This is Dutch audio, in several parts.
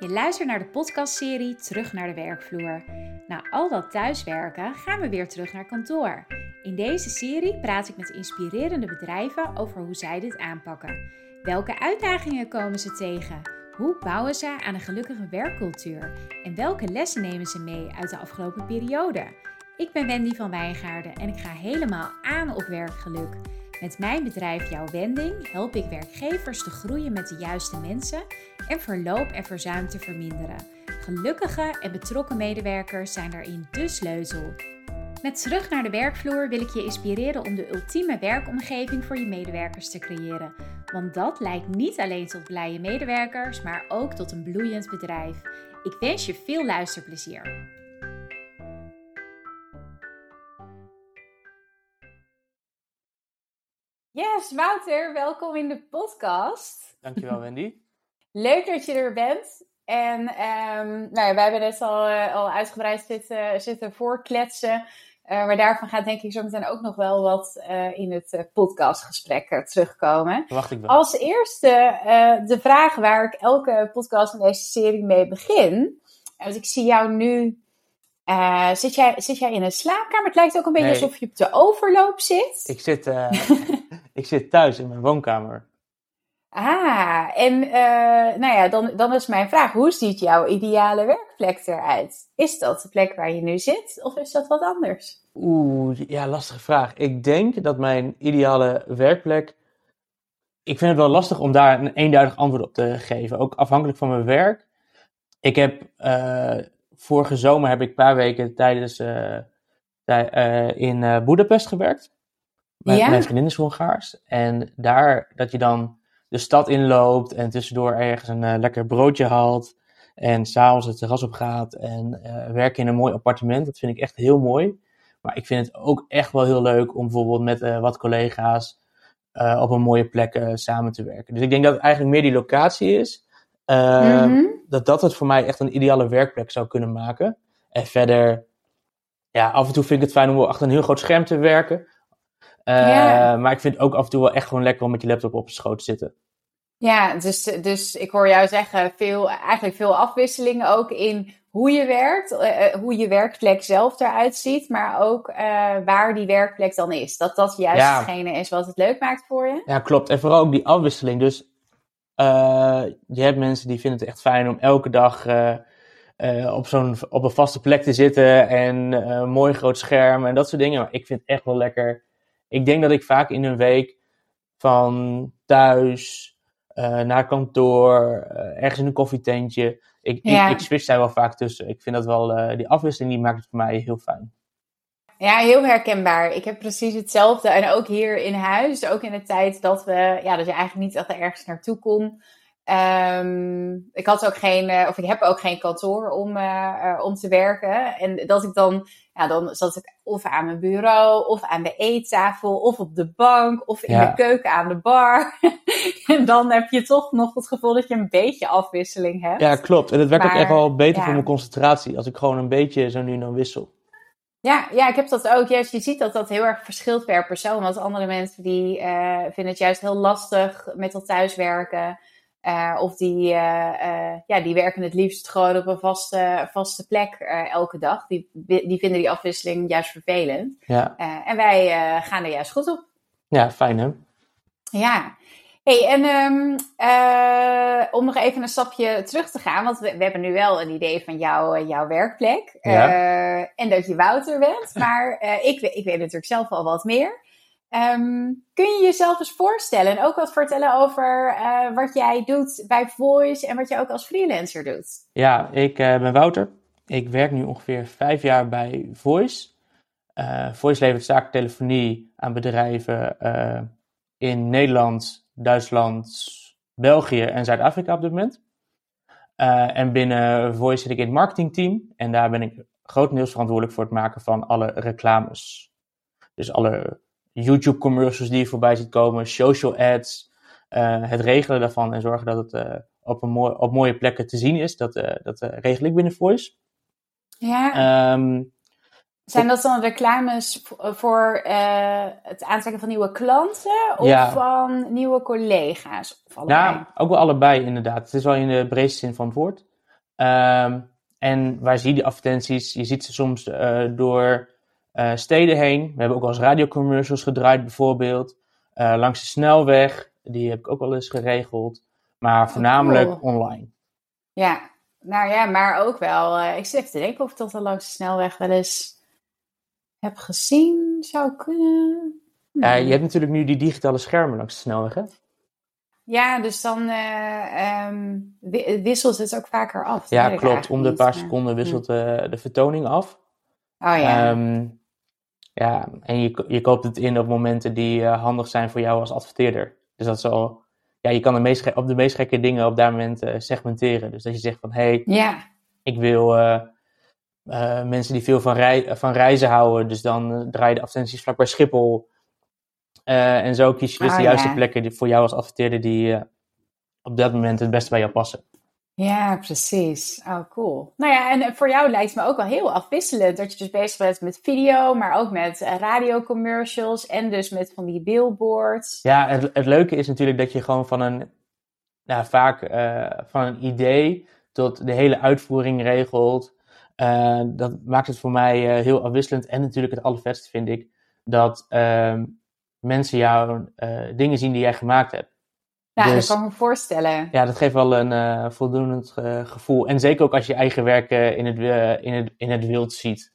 Je luistert naar de podcastserie Terug naar de werkvloer. Na al dat thuiswerken gaan we weer terug naar kantoor. In deze serie praat ik met inspirerende bedrijven over hoe zij dit aanpakken. Welke uitdagingen komen ze tegen? Hoe bouwen ze aan een gelukkige werkcultuur? En welke lessen nemen ze mee uit de afgelopen periode? Ik ben Wendy van Wijngaarden en ik ga helemaal aan op werkgeluk. Met mijn bedrijf Jouw Wending help ik werkgevers te groeien met de juiste mensen en verloop en verzuim te verminderen. Gelukkige en betrokken medewerkers zijn daarin de sleutel. Met terug naar de werkvloer wil ik je inspireren om de ultieme werkomgeving voor je medewerkers te creëren. Want dat leidt niet alleen tot blije medewerkers, maar ook tot een bloeiend bedrijf. Ik wens je veel luisterplezier. Yes, Wouter, welkom in de podcast. Dankjewel, Wendy. Leuk dat je er bent. En um, nou ja, wij hebben net al, uh, al uitgebreid zitten, zitten voorkletsen. Uh, maar daarvan gaat denk ik zo meteen ook nog wel wat uh, in het podcastgesprek terugkomen. Wacht ik wel. Als eerste de vraag waar ik elke podcast in deze serie mee begin. Want ik zie jou nu uh, zit, jij, zit jij in een slaapkamer? Het lijkt ook een beetje nee. alsof je op de overloop zit. Ik zit, uh, ik zit thuis in mijn woonkamer. Ah, en uh, nou ja, dan, dan is mijn vraag: hoe ziet jouw ideale werkplek eruit? Is dat de plek waar je nu zit of is dat wat anders? Oeh, ja, lastige vraag. Ik denk dat mijn ideale werkplek. Ik vind het wel lastig om daar een eenduidig antwoord op te geven. Ook afhankelijk van mijn werk. Ik heb vorige zomer heb ik een paar weken tijdens uh, uh, in Boedapest gewerkt. Mijn, ja? mijn vriendin is Hongaars. En daar dat je dan de stad inloopt en tussendoor ergens een lekker broodje haalt. En s'avonds het terras op gaat en werken in een mooi appartement. Dat vind ik echt heel mooi. Maar ik vind het ook echt wel heel leuk om bijvoorbeeld met wat collega's op een mooie plek samen te werken. Dus ik denk dat het eigenlijk meer die locatie is. Uh, -hmm. Dat dat het voor mij echt een ideale werkplek zou kunnen maken. En verder, ja, af en toe vind ik het fijn om achter een heel groot scherm te werken. Yeah. Maar ik vind het ook af en toe wel echt gewoon lekker om met je laptop op je schoot te zitten. Ja, dus, dus ik hoor jou zeggen, veel, eigenlijk veel afwisselingen ook in hoe je werkt, uh, hoe je werkplek zelf eruit ziet, maar ook uh, waar die werkplek dan is. Dat dat juist ja. hetgene is wat het leuk maakt voor je. Ja, klopt. En vooral ook die afwisseling. Dus uh, je hebt mensen die vinden het echt fijn om elke dag uh, op, zo'n, op een vaste plek te zitten en een mooi groot scherm en dat soort dingen. Maar ik vind het echt wel lekker. Ik denk dat ik vaak in een week van thuis naar kantoor, ergens in een koffietentje. Ik, ja. ik, ik switch daar wel vaak tussen. Ik vind dat wel, die afwisseling die maakt het voor mij heel fijn. Ja, heel herkenbaar. Ik heb precies hetzelfde. En ook hier in huis, ook in de tijd dat we, ja, dat je eigenlijk niet echt ergens naartoe kon. Um, ik had ook geen, of ik heb ook geen kantoor om, uh, om te werken. En dat ik dan, ja, dan zat ik of aan mijn bureau, of aan de eettafel, of op de bank, of in ja. de keuken aan de bar. en dan heb je toch nog het gevoel dat je een beetje afwisseling hebt. Ja, klopt. En het werkt maar, ook echt wel beter ja. voor mijn concentratie als ik gewoon een beetje zo nu en dan wissel. Ja, ja, ik heb dat ook. Juist, je ziet dat dat heel erg verschilt per persoon. Want andere mensen die uh, vinden het juist heel lastig met dat thuiswerken. Uh, of die, uh, ja, die werken het liefst gewoon op een vaste, vaste plek elke dag. Die, die vinden die afwisseling juist vervelend. Ja. en wij gaan er juist goed op. Ja, fijn hè? Ja. Hey, en um, uh, om nog even een stapje terug te gaan, want we, we hebben nu wel een idee van jou, jouw werkplek. Ja. En dat je Wouter bent, maar ik, ik weet natuurlijk zelf al wat meer. Um, kun je jezelf eens voorstellen en ook wat vertellen over wat jij doet bij Voice en wat je ook als freelancer doet? Ja, ik ben Wouter. Ik werk nu ongeveer vijf jaar bij Voice. Voice levert zakentelefonie aan bedrijven in Nederland, Duitsland, België en Zuid-Afrika op dit moment. En binnen Voice zit ik in het marketingteam. En daar ben ik grotendeels verantwoordelijk voor het maken van alle reclames. Dus alle YouTube-commercials die je voorbij ziet komen, social ads, uh, het regelen daarvan en zorgen dat het uh, op, een mooi, op mooie plekken te zien is. Dat, dat regel ik binnen Voice. Ja. Um, zijn dat dan reclames voor het aantrekken van nieuwe klanten of ja. van nieuwe collega's? Of allebei? Ja, ook wel allebei inderdaad. Het is wel in de breedste zin van het woord. Ehm, en waar zie je die advertenties? Je ziet ze soms door uh, steden heen. We hebben ook wel eens radiocommercials gedraaid bijvoorbeeld. Uh, langs de snelweg, die heb ik ook wel eens geregeld. Maar oh, voornamelijk cool. online. Ja, nou ja, maar ook wel. ik zit even te denken of ik dat al langs de snelweg wel eens heb gezien. Zou kunnen. Ja, je hebt natuurlijk nu die digitale schermen langs de snelweg, hè? Ja, dus dan uh, um, wisselt het ook vaker af. Ja, klopt. Om de paar seconden wisselt de, de vertoning af. Oh ja. Um, ja, en je, je koopt het in op momenten die uh, handig zijn voor jou als adverteerder. Dus dat is al, ja, je kan de meest, op de meest gekke dingen op dat moment uh, segmenteren. Dus dat je zegt van, hé, hey, ja. ik wil uh, mensen die veel van, rei van reizen houden, dus dan draai je de advertenties vlak bij Schiphol. En zo kies je dus oh, de juiste ja. plekken die voor jou als adverteerder die op dat moment het beste bij jou passen. Ja, precies. Oh, cool. Nou ja, en voor jou lijkt het me ook wel heel afwisselend dat je dus bezig bent met video, maar ook met uh, radiocommercials en dus met van die billboards. Ja, het, het leuke is natuurlijk dat je gewoon van een, nou, vaak van een idee tot de hele uitvoering regelt. dat maakt het voor mij heel afwisselend en natuurlijk het allervetste vind ik dat ehm, mensen jou uh, dingen zien die jij gemaakt hebt. Ja, dus, dat kan me voorstellen. Ja, dat geeft wel een uh, voldoend uh, gevoel. En zeker ook als je eigen werk in, het, in, het, in het wild ziet.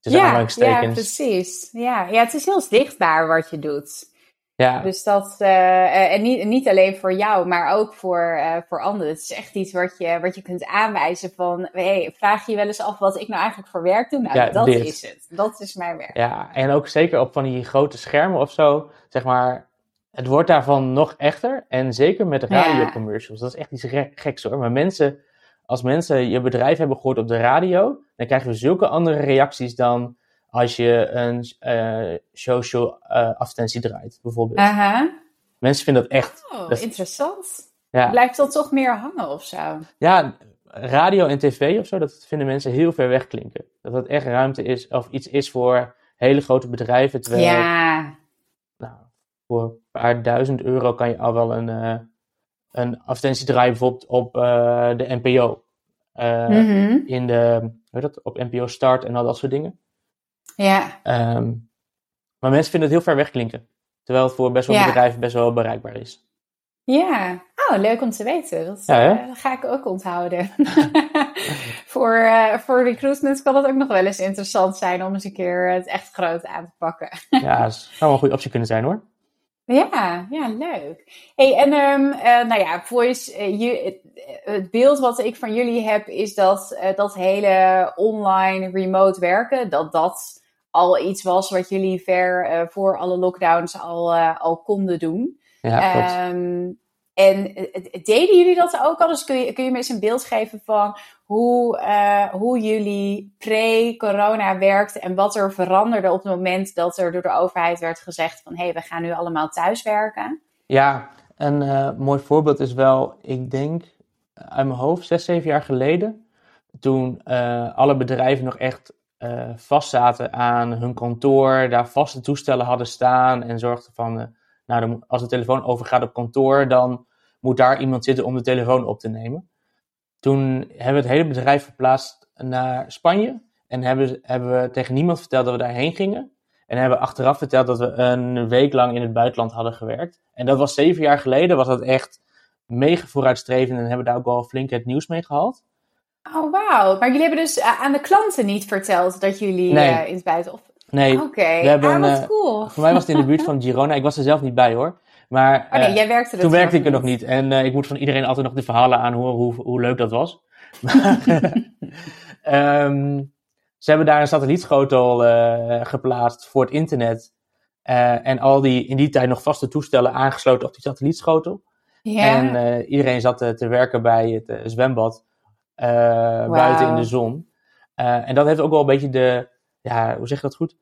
Ja, ja, precies. Ja. ja, het is heel zichtbaar wat je doet. Ja. Dus dat, en niet, niet alleen voor jou, maar ook voor, voor anderen. Het is echt iets wat je, wat je kunt aanwijzen van, hey, vraag je wel eens af wat ik nou eigenlijk voor werk doe? Nou, dat is het. Dat is mijn werk. Ja, en ook zeker op van die grote schermen of zo, zeg maar, het wordt daarvan nog echter. En zeker met radiocommercials, dat is echt iets geks hoor. Maar mensen, als mensen je bedrijf hebben gehoord op de radio, dan krijgen we zulke andere reacties dan als je een uh, social uh, advertentie draait, bijvoorbeeld. Aha. Mensen vinden dat echt... Oh, dat interessant. Ja. Blijft dat toch meer hangen of zo? Ja, radio en tv of zo, dat vinden mensen heel ver weg klinken. Dat het echt ruimte is, of iets is voor hele grote bedrijven. Terwijl, ja. Voor een paar duizend euro kan je al wel een, uh, een advertentie draaien, bijvoorbeeld op de NPO. Mm -hmm. In de, hoe dat, op NPO Start en al dat soort dingen. Ja. Um, maar mensen vinden het heel ver weg klinken. Terwijl het voor best wel ja. bedrijven best wel bereikbaar is. Ja, oh, leuk om te weten. Dat, ja, uh, ga ik ook onthouden. voor, uh, voor recruitment kan het ook nog wel eens interessant zijn om eens een keer het echt groot aan te pakken. ja, dat zou wel een goede optie kunnen zijn hoor. Ja, ja, leuk. Hey, en um, uh, nou ja, voice, je, het, beeld wat ik van jullie heb is dat dat hele online remote werken, dat dat al iets was wat jullie ver voor alle lockdowns al, al konden doen. Ja, um, en deden jullie dat ook al? Dus kun je, kun je me eens een beeld geven van hoe, hoe jullie pre-corona werkten en wat er veranderde op het moment dat er door de overheid werd gezegd van hé, hey, we gaan nu allemaal thuiswerken? Ja, een mooi voorbeeld is wel, ik denk uit mijn hoofd, zes, zeven jaar geleden, toen alle bedrijven nog echt uh, vastzaten aan hun kantoor, daar vaste toestellen hadden staan en zorgden van, nou, als de telefoon overgaat op kantoor, dan moet daar iemand zitten om de telefoon op te nemen. Toen hebben we het hele bedrijf verplaatst naar Spanje en hebben, hebben we tegen niemand verteld dat we daarheen gingen. En hebben achteraf verteld dat we een week lang in het buitenland hadden gewerkt. En dat was zeven jaar geleden, was dat echt mega vooruitstrevend en hebben daar ook wel flink het nieuws mee gehaald. Oh, wauw. Maar jullie hebben dus eh, aan de klanten niet verteld dat jullie nee. uh, in het buitenland... Nee. Oké, okay. ah, wat uh, cool. Voor mij was het in de buurt van Girona. Ik was er zelf niet bij hoor. Maar oh, nee, jij werkte er toen werkte ik er nog niet. En ik moet van iedereen altijd nog de verhalen aanhoren hoe, hoe leuk dat was. um, ze hebben daar een satellietschotel geplaatst voor het internet. en al die in die tijd nog vaste toestellen aangesloten op die satellietschotel. Ja. En iedereen zat te werken bij het zwembad. Wow. buiten in de zon. En dat heeft ook wel een beetje de, ja, hoe zeg je dat goed?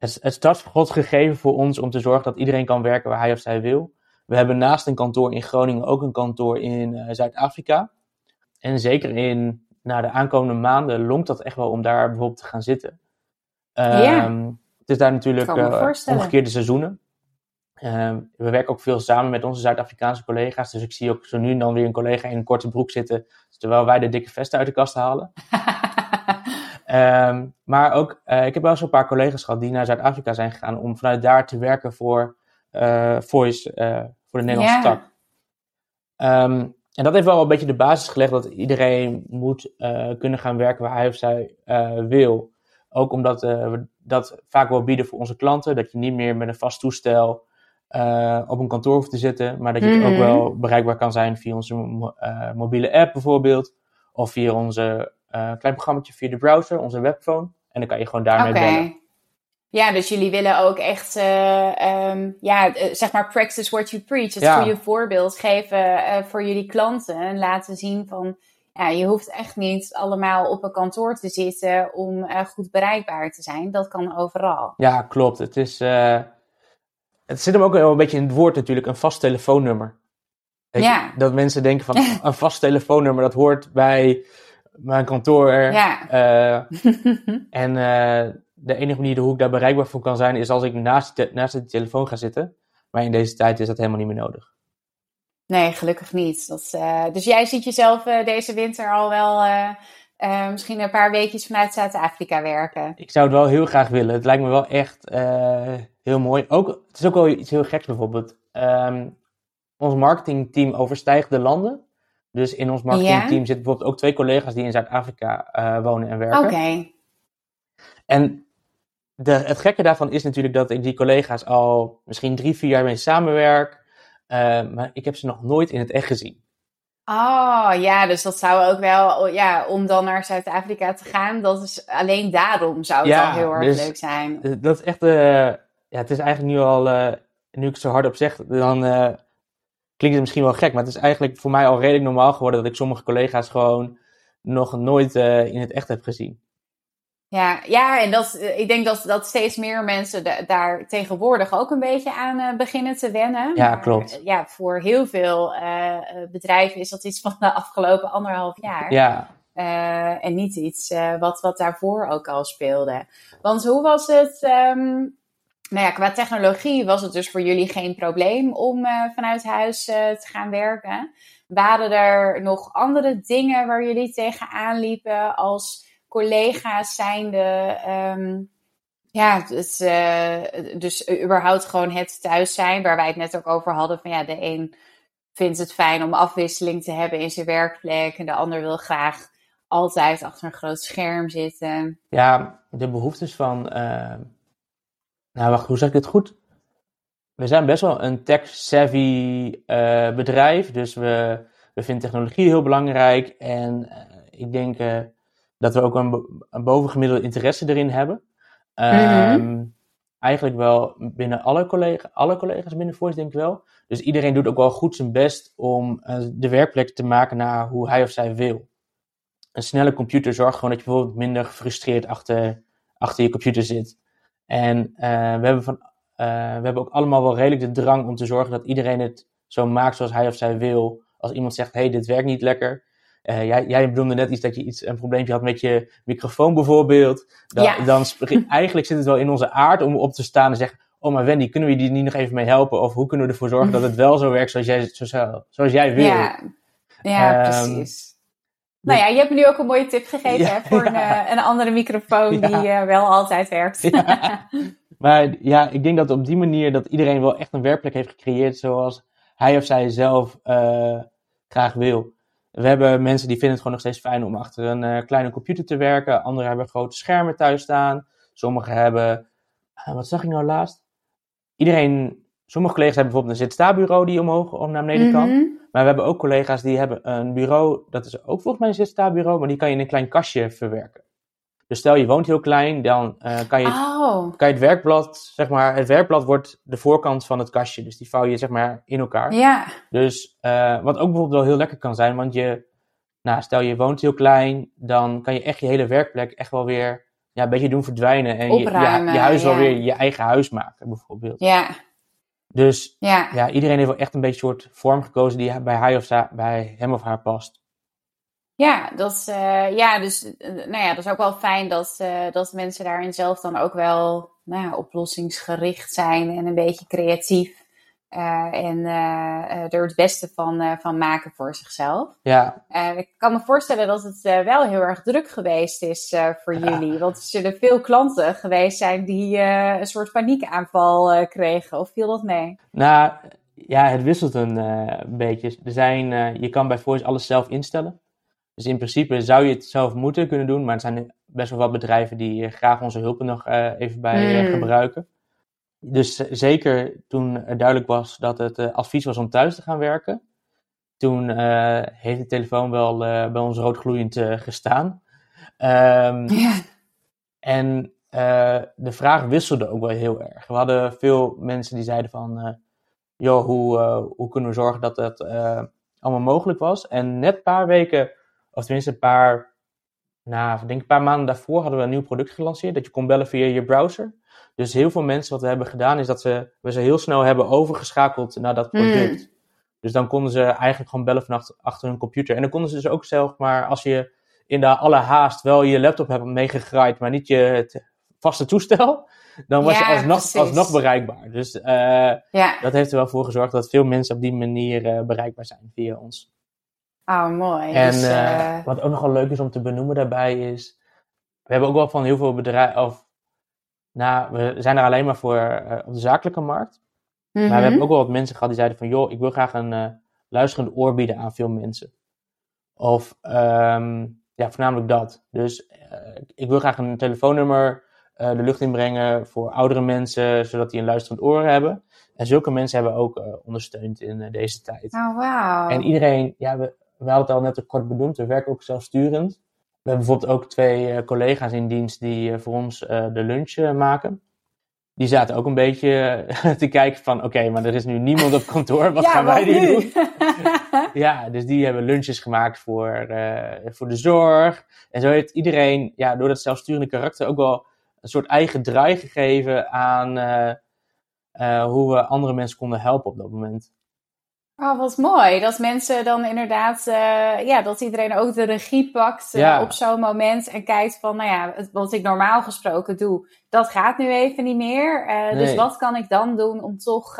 Het, het startschot gegeven voor ons om te zorgen dat iedereen kan werken waar hij of zij wil. We hebben naast een kantoor in Groningen ook een kantoor in uh, Zuid-Afrika. En zeker in nou, de aankomende maanden longt dat echt wel om daar bijvoorbeeld te gaan zitten. Ja. Um, het is daar natuurlijk omgekeerde seizoenen. Ehm, we werken ook veel samen met onze Zuid-Afrikaanse collega's. Dus ik zie ook zo nu en dan weer een collega in een korte broek zitten. Terwijl wij de dikke vesten uit de kast halen. Ehm, maar ook, uh, ik heb wel zo'n paar collega's gehad die naar Zuid-Afrika zijn gegaan. Om vanuit daar te werken voor uh, Voice, uh, voor de Nederlandse tak. Um, en dat heeft wel een beetje de basis gelegd dat iedereen moet kunnen gaan werken waar hij of zij wil. Ook omdat we dat vaak wel bieden voor onze klanten. Dat je niet meer met een vast toestel op een kantoor hoeft te zitten, maar dat je mm ook wel bereikbaar kan zijn via onze mobiele app bijvoorbeeld, of via onze klein programma via de browser, onze webphone. En dan kan je gewoon daarmee okay. bellen. Ja, dus jullie willen ook echt, um, ja, zeg maar practice what you preach. Het ja. goede voorbeeld geven voor jullie klanten en laten zien van, ja, je hoeft echt niet allemaal op een kantoor te zitten om goed bereikbaar te zijn. Dat kan overal. Ja, klopt. Het is het zit hem ook een beetje in het woord natuurlijk, een vast telefoonnummer. ja. dat mensen denken van een vast telefoonnummer, dat hoort bij mijn kantoor. Ja. Uh, en uh, de enige manier hoe ik daar bereikbaar voor kan zijn, is als ik naast de, naast de telefoon ga zitten. Maar in deze tijd is dat helemaal niet meer nodig. Nee, gelukkig niet. Dat, uh, dus jij ziet jezelf deze winter al wel uh, misschien een paar weekjes vanuit Zuid-Afrika werken. Ik zou het wel heel graag willen. Het lijkt me wel echt heel mooi. Ook, het is ook wel iets heel geks bijvoorbeeld. Um, ons marketingteam overstijgt de landen. Dus in ons marketingteam ja. zitten bijvoorbeeld ook twee collega's die in Zuid-Afrika uh, wonen en werken. Oké. Okay. En de, het gekke daarvan is natuurlijk dat ik die collega's al misschien drie, vier jaar mee samenwerk. maar ik heb ze nog nooit in het echt gezien. Oh ja, dus dat zou ook wel, ja, om dan naar Zuid-Afrika te gaan, dat is alleen daarom zou het ja, al heel erg dus, leuk zijn. Dat is echt, uh, ja, het is eigenlijk nu al, uh, nu ik het zo hard op zeg, dan klinkt het misschien wel gek, maar het is eigenlijk voor mij al redelijk normaal geworden dat ik sommige collega's gewoon nog nooit in het echt heb gezien. Ja, ja, en dat, ik denk dat, dat steeds meer mensen daar tegenwoordig ook een beetje aan uh, beginnen te wennen. Ja, maar, klopt. Ja, voor heel veel uh, bedrijven is dat iets van de afgelopen anderhalf jaar. Ja. En niet iets wat, wat daarvoor ook al speelde. Want hoe was het? Um, nou ja, qua technologie was het dus voor jullie geen probleem om vanuit huis te gaan werken. Waren er nog andere dingen waar jullie tegenaan liepen als collega's zijnde. Um, ja, dus, uh, dus überhaupt gewoon het thuis zijn, waar wij het net ook over hadden. Van ja, de een vindt het fijn om afwisseling te hebben in zijn werkplek. En de ander wil graag altijd achter een groot scherm zitten. Ja, de behoeftes van. Nou, wacht, hoe zeg ik dit goed? We zijn best wel een tech-savvy uh, bedrijf. Dus we, we vinden technologie heel belangrijk. En ik denk dat we ook een, een bovengemiddelde interesse erin hebben. Um, Eigenlijk wel binnen alle, collega, alle collega's binnen Voice, denk ik wel. Dus iedereen doet ook wel goed zijn best om de werkplek te maken naar hoe hij of zij wil. Een snelle computer zorgt gewoon dat je bijvoorbeeld minder gefrustreerd achter, achter je computer zit. En uh, we, hebben van, uh, we hebben ook allemaal wel redelijk de drang om te zorgen dat iedereen het zo maakt zoals hij of zij wil. Als iemand zegt, hey, dit werkt niet lekker, uh, jij, jij bedoelde net iets dat je iets, een probleempje had met je microfoon bijvoorbeeld. Dan, ja. dan eigenlijk zit het wel in onze aard om op te staan en zeggen: Oh, maar Wendy, kunnen we je die niet nog even mee helpen? Of hoe kunnen we ervoor zorgen dat het wel zo werkt zoals jij, zoals, zoals jij wil? Ja, ja um, precies. Nou ja, je hebt me nu ook een mooie tip gegeven ja, hè, voor ja. een, een, andere microfoon ja. die uh, wel altijd werkt. maar ja, ik denk dat op die manier dat iedereen wel echt een werkplek heeft gecreëerd zoals hij of zij zelf uh, graag wil. We hebben mensen die vinden het gewoon nog steeds fijn om achter een uh, kleine computer te werken. Anderen hebben grote schermen thuis staan. Sommigen hebben, wat zag ik nou laatst? Iedereen, sommige collega's hebben bijvoorbeeld een zit-sta-bureau die omhoog of naar beneden kan. Mm -hmm. Maar we hebben ook collega's die hebben een bureau, dat is ook volgens mij een zit-sta-bureau, maar die kan je in een klein kastje verwerken. Dus stel je woont heel klein, dan uh, kan, je, oh. kan je het werkblad, zeg maar, het werkblad wordt de voorkant van het kastje. Dus die vouw je zeg maar in elkaar. Ja. Dus uh, wat ook bijvoorbeeld wel heel lekker kan zijn, want je, nou, stel je woont heel klein, dan kan je echt je hele werkplek echt wel weer ja, een beetje doen verdwijnen. En Opruimen, je, je, je huis ja. wel weer je eigen huis maken, bijvoorbeeld. Ja. Dus ja. ja, iedereen heeft wel echt een beetje een soort vorm gekozen die bij, hij of zij, bij hem of haar past. Ja, dat, uh, ja, dus uh, nou ja, dat is ook wel fijn dat, uh, dat mensen daarin zelf dan ook wel nou ja, oplossingsgericht zijn en een beetje creatief. En er het beste van, van maken voor zichzelf. Ja. ik kan me voorstellen dat het wel heel erg druk geweest is voor jullie. Want er zullen veel klanten geweest zijn die een soort paniekaanval kregen. Of viel dat mee? Nou, ja, het wisselt een beetje. Er zijn, je kan bij Voice alles zelf instellen. Dus in principe zou je het zelf moeten kunnen doen, maar er zijn best wel wat bedrijven die eh, graag onze hulp nog uh, even bij uh, gebruiken. Dus zeker toen duidelijk was dat het advies was om thuis te gaan werken, toen heeft de telefoon wel bij ons roodgloeiend gestaan. Um, ja. En de vraag wisselde ook wel heel erg. We hadden veel mensen die zeiden van, joh, hoe, hoe kunnen we zorgen dat dat allemaal mogelijk was? En net een paar weken of tenminste een paar, nou, ik denk een paar maanden daarvoor hadden we een nieuw product gelanceerd. Dat je kon bellen via je browser. Dus heel veel mensen, wat we hebben gedaan, is dat ze, we ze heel snel hebben overgeschakeld naar dat product. Hmm. Dus dan konden ze eigenlijk gewoon bellen vanaf achter hun computer. En dan konden ze dus ook zelf, maar als je in de alle haast wel je laptop hebt meegegraaid, maar niet je het vaste toestel, dan was je alsnog, alsnog bereikbaar. Dus uh, ja. dat heeft er wel voor gezorgd dat veel mensen op die manier uh, bereikbaar zijn via ons. Oh, mooi. En dus, uh... wat ook nog wel leuk is om te benoemen daarbij is, we hebben ook wel van heel veel bedrijven, of nou, we zijn er alleen maar voor uh, op de zakelijke markt. Maar we mhm. hebben ook wel wat mensen gehad die zeiden van, joh, ik wil graag een uh, luisterend oor bieden aan veel mensen. Of, um, ja, voornamelijk dat. Dus ik wil graag een telefoonnummer de lucht inbrengen voor oudere mensen, zodat die een luisterend oor hebben. En zulke mensen hebben we ook ondersteund in deze tijd. Oh, wow. En iedereen, ja, we, we hadden het al net kort benoemd, we werken ook zelfsturend. We hebben bijvoorbeeld ook twee uh, collega's in dienst die uh, voor ons uh, de lunch maken. Die zaten ook een beetje te kijken van, oké, maar er is nu niemand op kantoor, wat gaan wij nu doen? ja, dus die hebben lunches gemaakt voor, voor de zorg. En zo heeft iedereen, ja, door dat zelfsturende karakter ook wel een soort eigen draai gegeven aan hoe we andere mensen konden helpen op dat moment. Oh, wat mooi. Dat mensen dan inderdaad, uh, ja, dat iedereen ook de regie pakt uh, op zo'n moment en kijkt van, nou ja, wat ik normaal gesproken doe, dat gaat nu even niet meer. Uh, nee. Dus wat kan ik dan doen om toch,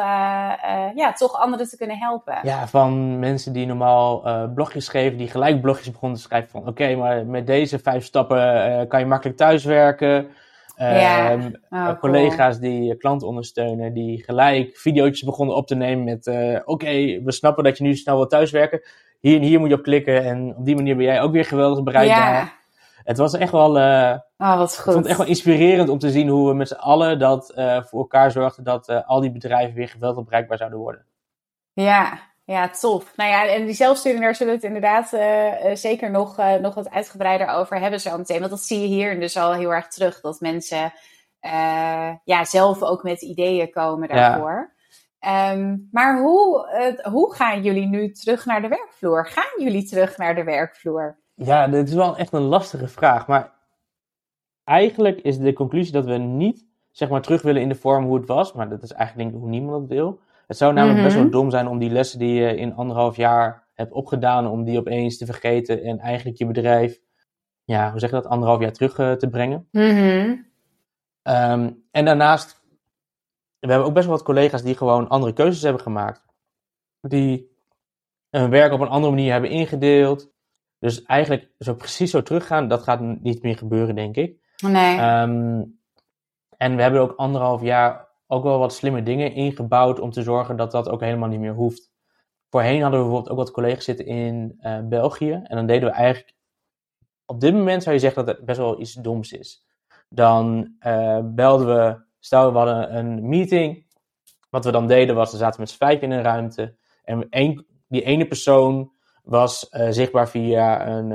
ja, toch anderen te kunnen helpen? Ja, van mensen die normaal blogjes schreven, die gelijk blogjes begonnen te schrijven van, oké, maar met deze vijf stappen kan je makkelijk thuiswerken. Ja. Um, oh, collega's die klanten ondersteunen, die gelijk video's begonnen op te nemen met: uh, Oké, we snappen dat je nu snel wil thuiswerken. Hier en hier moet je op klikken. En op die manier ben jij ook weer geweldig bereikbaar. Ja. Het was echt wel. Uh, oh, wat goed. Ik vond het echt wel inspirerend om te zien hoe we met z'n allen dat uh, voor elkaar zorgden dat al die bedrijven weer geweldig bereikbaar zouden worden. Ja, ja, tof. Nou ja, en die zelfsturing, daar zullen we het inderdaad uh, zeker nog, uh, nog wat uitgebreider over hebben zo meteen. Want dat zie je hier dus al heel erg terug. Dat mensen uh, ja, zelf ook met ideeën komen daarvoor. Ja. Um, maar hoe, hoe gaan jullie nu terug naar de werkvloer? Gaan jullie terug naar de werkvloer? Ja, dit is wel echt een lastige vraag. Maar eigenlijk is de conclusie dat we niet zeg maar, terug willen in de vorm hoe het was. Maar dat is eigenlijk denk ik hoe niemand het wil. Het zou namelijk best wel mhm. dom zijn om die lessen die je in anderhalf jaar hebt opgedaan, om die opeens te vergeten en eigenlijk je bedrijf, ja, hoe zeg je dat, anderhalf jaar terug uh, te brengen. Mm um, en daarnaast, we hebben ook best wel wat collega's die gewoon andere keuzes hebben gemaakt. Die hun werk op een andere manier hebben ingedeeld. Dus eigenlijk zo precies zo teruggaan, dat gaat niet meer gebeuren, denk ik. Nee. Um, en we hebben ook anderhalf jaar ook wel wat slimme dingen ingebouwd om te zorgen dat dat ook helemaal niet meer hoeft. Voorheen hadden we bijvoorbeeld ook wat collega's zitten in uh, België. En dan deden we eigenlijk. Op dit moment zou je zeggen dat het best wel iets doms is. Dan uh, belden we. Stel, we hadden een meeting. Wat we dan deden was, we zaten met z'n vijf in een ruimte. En één, die ene persoon was uh, zichtbaar via een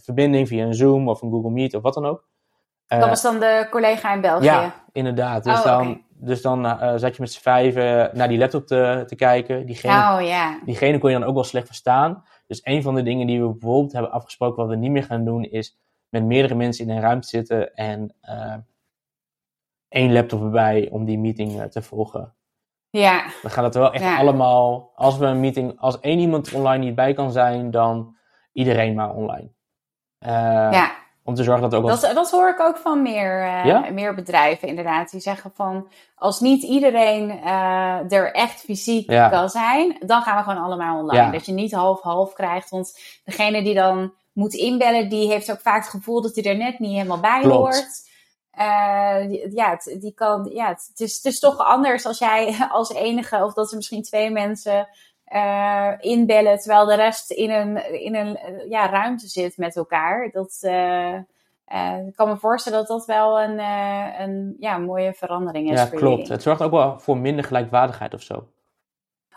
verbinding, via een Zoom of een Google Meet of wat dan ook. dat was dan de collega in België? Ja, inderdaad. Dus oh, dan, dus dan uh, zat je met z'n vijven naar die laptop te, te kijken. Diegene, oh, yeah. diegene kon je dan ook wel slecht verstaan. Dus een van de dingen die we bijvoorbeeld hebben afgesproken, wat we niet meer gaan doen, is met meerdere mensen in een ruimte zitten en uh, één laptop erbij om die meeting uh, te volgen. Ja. Dan gaat het wel echt ja. allemaal, als we een meeting, als één iemand online niet bij kan zijn, dan iedereen maar online. ja. Om te zorgen dat ook. Dat, dat hoor ik ook van meer, eh, Ja? meer bedrijven inderdaad. Die zeggen van, als niet iedereen eh, er echt fysiek Ja. kan zijn, dan gaan we gewoon allemaal online. Ja. Dat je niet half-half krijgt. Want degene die dan moet inbellen, die heeft ook vaak het gevoel dat hij er net niet helemaal bij Klopt. hoort. Eh, ja, het, die kan, ja het is, het is toch anders als jij als enige, of dat er misschien twee mensen eh, inbellen, terwijl de rest in een, in een ja, ruimte zit met elkaar. Dat, eh, eh, ik kan me voorstellen dat dat wel een, een ja, mooie verandering is Ja, voor klopt. jullie. Het zorgt ook wel voor minder gelijkwaardigheid of zo.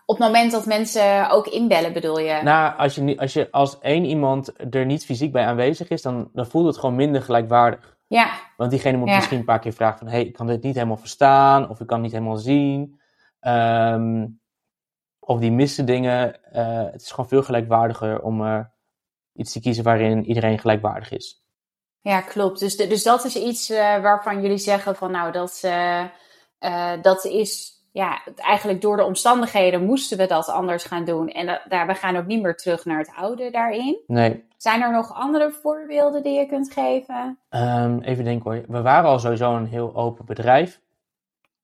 Op het moment dat mensen ook inbellen, bedoel je? Nou, als je, als je als één iemand er niet fysiek bij aanwezig is, dan, dan voelt het gewoon minder gelijkwaardig. ja, Want diegene moet Ja. misschien een paar keer vragen van... hé, hey, ik kan dit niet helemaal verstaan, of ik kan het niet helemaal zien. Ehm, of die missen dingen. Eh, het is gewoon veel gelijkwaardiger om iets te kiezen waarin iedereen gelijkwaardig is. ja, klopt. Dus, de- dus dat is iets eh, waarvan jullie zeggen van nou, dat, eh, dat is ja, eigenlijk door de omstandigheden moesten we dat anders gaan doen. En dat, daar, we gaan ook niet meer terug naar het oude daarin. Nee, Zijn er nog andere voorbeelden die je kunt geven? Ehm, even denken hoor. We waren al sowieso een heel open bedrijf.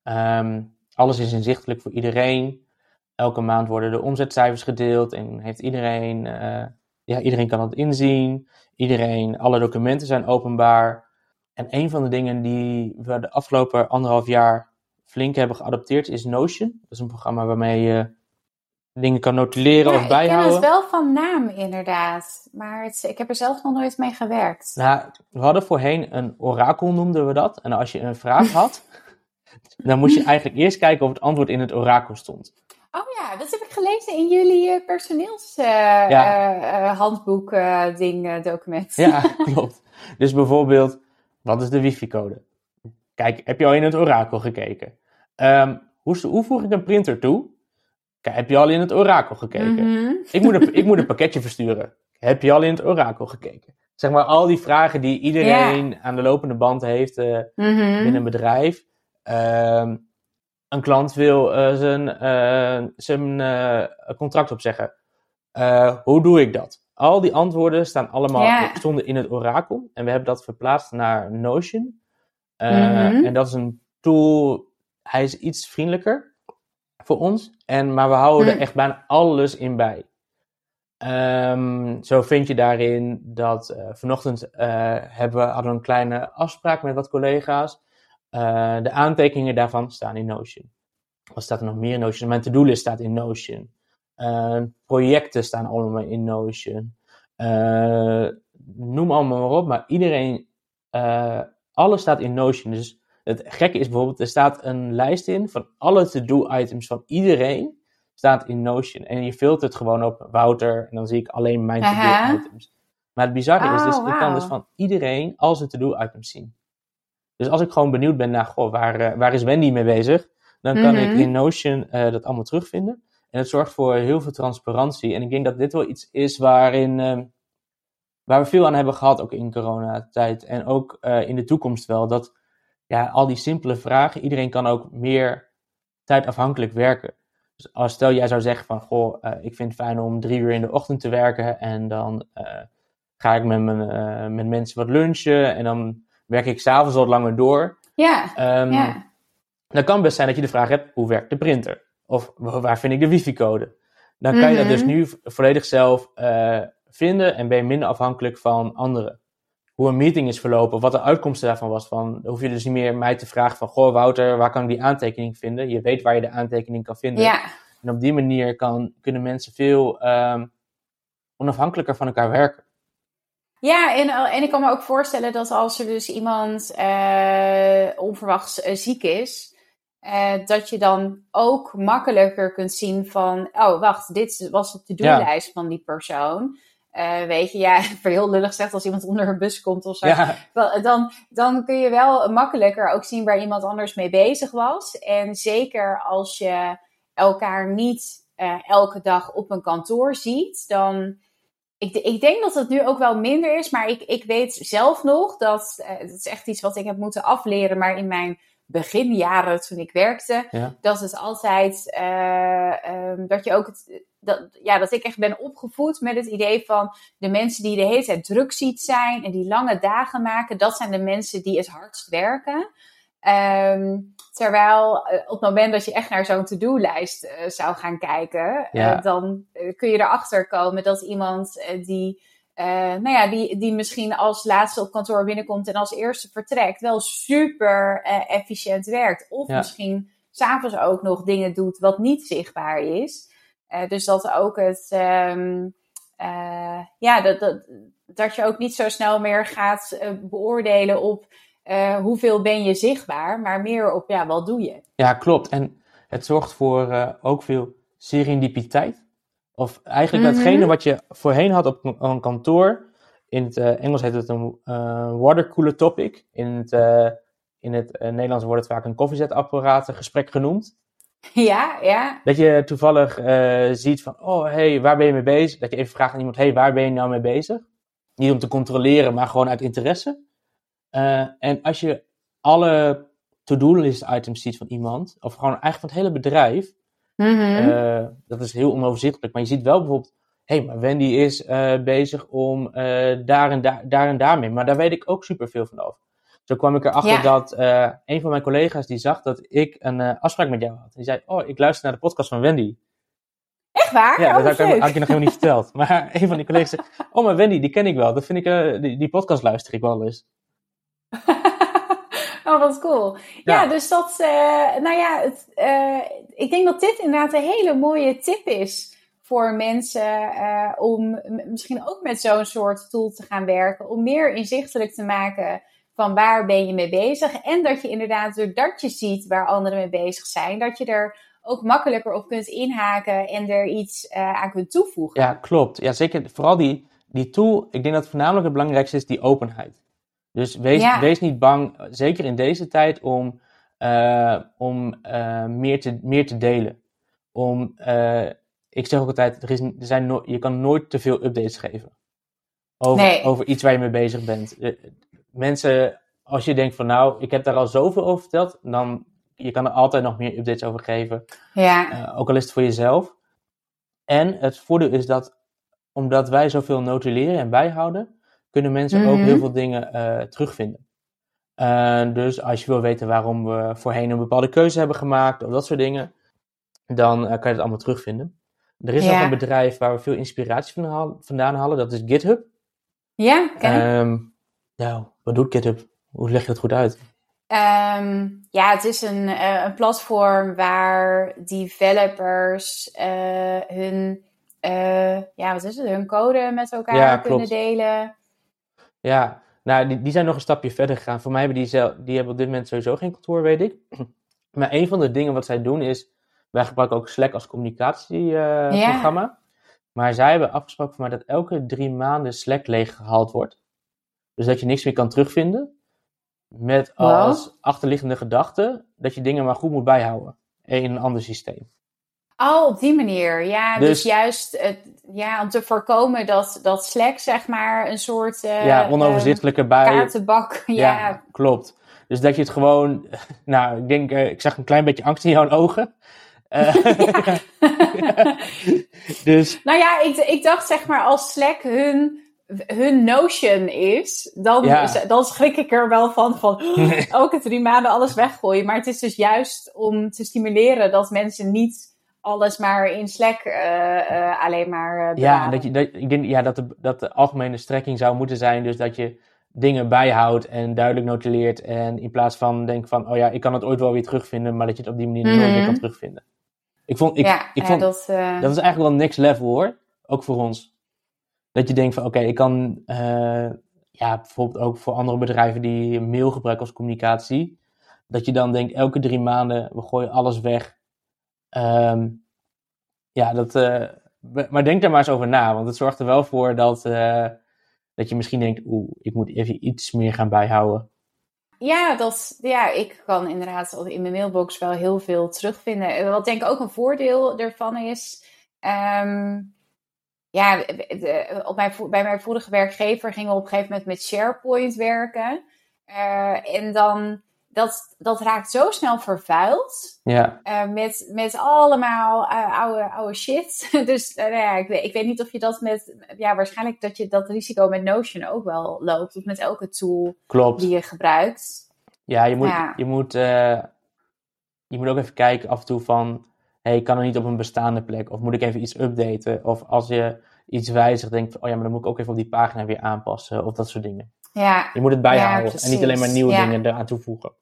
Ehm, alles is inzichtelijk voor iedereen. Elke maand worden de omzetcijfers gedeeld en heeft iedereen, eh, ja, iedereen kan het inzien. Iedereen, alle documenten zijn openbaar. En een van de dingen die we de afgelopen anderhalf jaar flink hebben geadopteerd is Notion. Dat is een programma waarmee je dingen kan notuleren Ja, of ik ken bijhouden. het wel van naam inderdaad. Maar het, ik heb er zelf nog nooit mee gewerkt. Nou, we hadden voorheen een orakel, noemden we dat. En als je een vraag had, dan moest je eigenlijk eerst kijken of het antwoord in het orakel stond. Oh ja, dat heb ik gelezen in jullie eh, Ja. personeelshandboek ding document. Ja, klopt. Dus bijvoorbeeld, wat is de wifi-code? Kijk, heb je al in het orakel gekeken? Ehm, hoe, hoe voeg ik een printer toe? Kijk, heb je al in het orakel gekeken? Mhm. ik, moet een, ik moet een pakketje versturen. Heb je al in het orakel gekeken? Zeg maar, al die vragen die iedereen aan de lopende band heeft eh, Mhm. binnen een bedrijf. Ehm, een klant wil eh, zijn, eh, zijn eh, contract opzeggen. Hoe doe ik dat? Al die antwoorden staan allemaal Ja. stonden in het orakel. En we hebben dat verplaatst naar Notion. Mhm. En dat is een tool. Hij is iets vriendelijker voor ons. En, maar we houden er Mhm. echt bijna alles in bij. Ehm, zo vind je daarin dat vanochtend hebben we, hadden we een kleine afspraak met wat collega's. Eh, de aantekeningen daarvan staan in Notion. Wat staat er nog meer in Notion? Mijn to-do-list staat in Notion. Eh, projecten staan allemaal in Notion. Eh, noem allemaal maar op, maar iedereen, alles staat in Notion. Dus het gekke is bijvoorbeeld, er staat een lijst in van alle to-do-items van iedereen staat in Notion. En je filtert gewoon op Wouter en dan zie ik alleen mijn to-do-items. Maar het bizarre is dus, Oh, ik kan dus van iedereen al zijn to-do-items zien. Dus als ik gewoon benieuwd ben naar, goh, waar, eh, waar is Wendy mee bezig? Dan kan Mhm. ik in Notion eh, dat allemaal terugvinden. En het zorgt voor heel veel transparantie. En ik denk dat dit wel iets is waarin, ehm, waar we veel aan hebben gehad, ook in coronatijd. En ook eh, in de toekomst wel. Dat ja, al die simpele vragen, iedereen kan ook meer tijdafhankelijk werken. Dus als stel jij zou zeggen van, goh, ik vind het fijn om drie uur in de ochtend te werken. En dan ga ik met, mijn, met mensen wat lunchen. En dan werk ik s'avonds wat langer door. Ja, Ehm, ja. dan kan best zijn dat je de vraag hebt, hoe werkt de printer? Of wa- waar vind ik de wifi-code? Dan kan je dat Mhm. dus nu v- volledig zelf eh, vinden en ben je minder afhankelijk van anderen. Hoe een meeting is verlopen, wat de uitkomsten daarvan was. Van, dan hoef je dus niet meer mij te vragen van, goh Wouter, waar kan ik die aantekening vinden? Je weet waar je de aantekening kan vinden. ja. En op die manier kan, kunnen mensen veel ehm, onafhankelijker van elkaar werken. Ja, en, en ik kan me ook voorstellen dat als er dus iemand eh, onverwachts eh, ziek is, eh, dat je dan ook makkelijker kunt zien van, oh wacht, dit was de to-do-lijst van die persoon. Eh, weet je, ja, heel lullig gezegd, als iemand onder een bus komt of zo, Ja, dan, dan kun je wel makkelijker ook zien waar iemand anders mee bezig was. En zeker als je elkaar niet eh, elke dag op een kantoor ziet, dan. Ik, ik denk dat het nu ook wel minder is, maar ik, ik weet zelf nog dat. eh, het is echt iets wat ik heb moeten afleren, maar in mijn beginjaren toen ik werkte, Ja. dat het altijd. eh, ehm, dat je ook het, dat, ja, dat ik echt ben opgevoed met het idee van de mensen die de hele tijd druk ziet zijn en die lange dagen maken, dat zijn de mensen die het hardst werken. Ehm, terwijl uh, op het moment dat je echt naar zo'n to-do-lijst uh, zou gaan kijken, ja. uh, dan kun je erachter komen dat iemand die, nou ja, die, die misschien als laatste op kantoor binnenkomt en als eerste vertrekt, wel super efficiënt werkt. Of ja. misschien s'avonds ook nog dingen doet wat niet zichtbaar is. dus dat ook het, um, ja, dat, dat, dat je ook niet zo snel meer gaat beoordelen op uh, hoeveel ben je zichtbaar, maar meer op ja, wat doe je. Ja, klopt. En het zorgt voor uh, ook veel serendipiteit. Of eigenlijk mm -hmm. datgene wat je voorheen had op een kantoor. In het uh, Engels heet het een watercooler topic. In het, in het Nederlands wordt het vaak een koffiezetapparaat gesprek genoemd. Ja, ja. Dat je toevallig ziet van, oh hey, waar ben je mee bezig? Dat je even vraagt aan iemand, hey, waar ben je nou mee bezig? Niet om te controleren, maar gewoon uit interesse. Uh, en als je alle to-do-list items ziet van iemand, of gewoon eigenlijk van het hele bedrijf, mm -hmm. uh, dat is heel onoverzichtelijk. Maar je ziet wel bijvoorbeeld, hé, hey, maar Wendy is uh, bezig om daar, en daar, daar en daarmee. Maar daar weet ik ook superveel van over. Zo kwam ik erachter ja. dat een van mijn collega's die zag dat ik een afspraak met jou had. Die zei, oh, ik luister naar de podcast van Wendy. Echt waar? Ja, oh, dat had ik, had ik je nog helemaal niet verteld. Maar een van die collega's zei, oh, maar Wendy, die ken ik wel. Dat vind ik, die, die podcast luister ik wel eens. oh, wat cool. Ja, ja dus dat, uh, nou ja, het, uh, ik denk dat dit inderdaad een hele mooie tip is voor mensen uh, om misschien ook met zo'n soort tool te gaan werken. Om meer inzichtelijk te maken van waar ben je mee bezig. En dat je inderdaad, doordat je ziet waar anderen mee bezig zijn, dat je er ook makkelijker op kunt inhaken en er iets aan kunt toevoegen. Ja, klopt. Ja, zeker. Vooral die, die tool, ik denk dat voornamelijk het belangrijkste is die openheid. Dus wees, ja. wees niet bang, zeker in deze tijd, om, uh, om uh, meer, te, meer te delen. Om, uh, ik zeg ook altijd, er is, er zijn no je kan nooit te veel updates geven. Over, nee. over iets waar je mee bezig bent. mensen, als je denkt van nou, ik heb daar al zoveel over verteld, dan je kan er altijd nog meer updates over geven. Ja. ook al is het voor jezelf. En het voordeel is dat, omdat wij zoveel notuleren en bijhouden, kunnen mensen mm -hmm. ook heel mhm. veel dingen uh, terugvinden. Uh, dus als je wil weten waarom we voorheen een bepaalde keuze hebben gemaakt of dat soort dingen, dan uh, kan je het allemaal terugvinden. Er is ja. ook een bedrijf waar we veel inspiratie van haal, vandaan halen, dat is GitHub. Ja, um, nou, wat doet GitHub? Hoe leg je dat goed uit? Um, ja, het is een, een platform waar developers hun, ja, wat is het, hun code met elkaar ja, kunnen delen. Ja, nou, die, die zijn nog een stapje verder gegaan. Voor mij hebben die, zelf, die hebben op dit moment sowieso geen kantoor, weet ik. Maar een van de dingen wat zij doen is, wij gebruiken ook Slack als communicatieprogramma. Uh, ja. Maar zij hebben afgesproken voor mij dat elke drie maanden Slack leeggehaald wordt. Dus dat je niks meer kan terugvinden. Met als wow. achterliggende gedachte dat je dingen maar goed moet bijhouden. In een ander systeem. Oh, op die manier. Ja, dus, dus juist uh, ja, om te voorkomen dat, dat Slack, zeg maar, een soort... Uh, ja, onoverzichtelijke bij... Kaartenbak, ja. ja. klopt. Dus dat je het gewoon... Nou, ik denk, uh, ik zag een klein beetje angst in jouw ogen. Ja. dus... Nou ja, ik, ik dacht zeg maar, als Slack hun hun notion is, dan, ja. dan schrik ik er wel van, van elke drie maanden alles weggooien. Maar het is dus juist om te stimuleren dat mensen niet alles maar in Slack uh, uh, alleen maar uh, Ja, dat je, dat, ik denk ja, dat, de, dat de algemene strekking zou moeten zijn dus dat je dingen bijhoudt en duidelijk notuleert en in plaats van denk van, oh ja, ik kan het ooit wel weer terugvinden, maar dat je het op die manier mm -hmm. nooit meer kan terugvinden. Ik vond, ik, ja, ik vond ja, dat, dat is eigenlijk wel next level hoor, ook voor ons. Dat je denkt van, oké, okay, ik kan, ja, bijvoorbeeld ook voor andere bedrijven die mail gebruiken als communicatie, dat je dan denkt, elke drie maanden, we gooien alles weg Um, ja, dat, uh, maar denk daar maar eens over na, want het zorgt er wel voor dat, uh, dat je misschien denkt, oeh, ik moet even iets meer gaan bijhouden. Ja, dat, ja, ik kan inderdaad in mijn mailbox wel heel veel terugvinden. Wat denk ik ook een voordeel ervan is. Um, ja, op mijn, bij mijn vorige werkgever gingen we op een gegeven moment met SharePoint werken. En dan dat, dat raakt zo snel vervuild. Ja. Uh, met, met allemaal uh, oude, oude shit. dus uh, ja, ik, weet, ik weet niet of je dat met. Ja, waarschijnlijk dat je dat risico met Notion ook wel loopt. Of met elke tool Klopt. die je gebruikt. Ja, je moet, Ja. Je, moet, eh, je moet ook even kijken af en toe van... hey, kan er niet op een bestaande plek? Of moet ik even iets updaten? Of als je iets wijzigt, denk je... oh ja, maar dan moet ik ook even op die pagina weer aanpassen. Of dat soort dingen. Ja, Je moet het bijhouden. en niet alleen maar nieuwe dingen eraan toevoegen.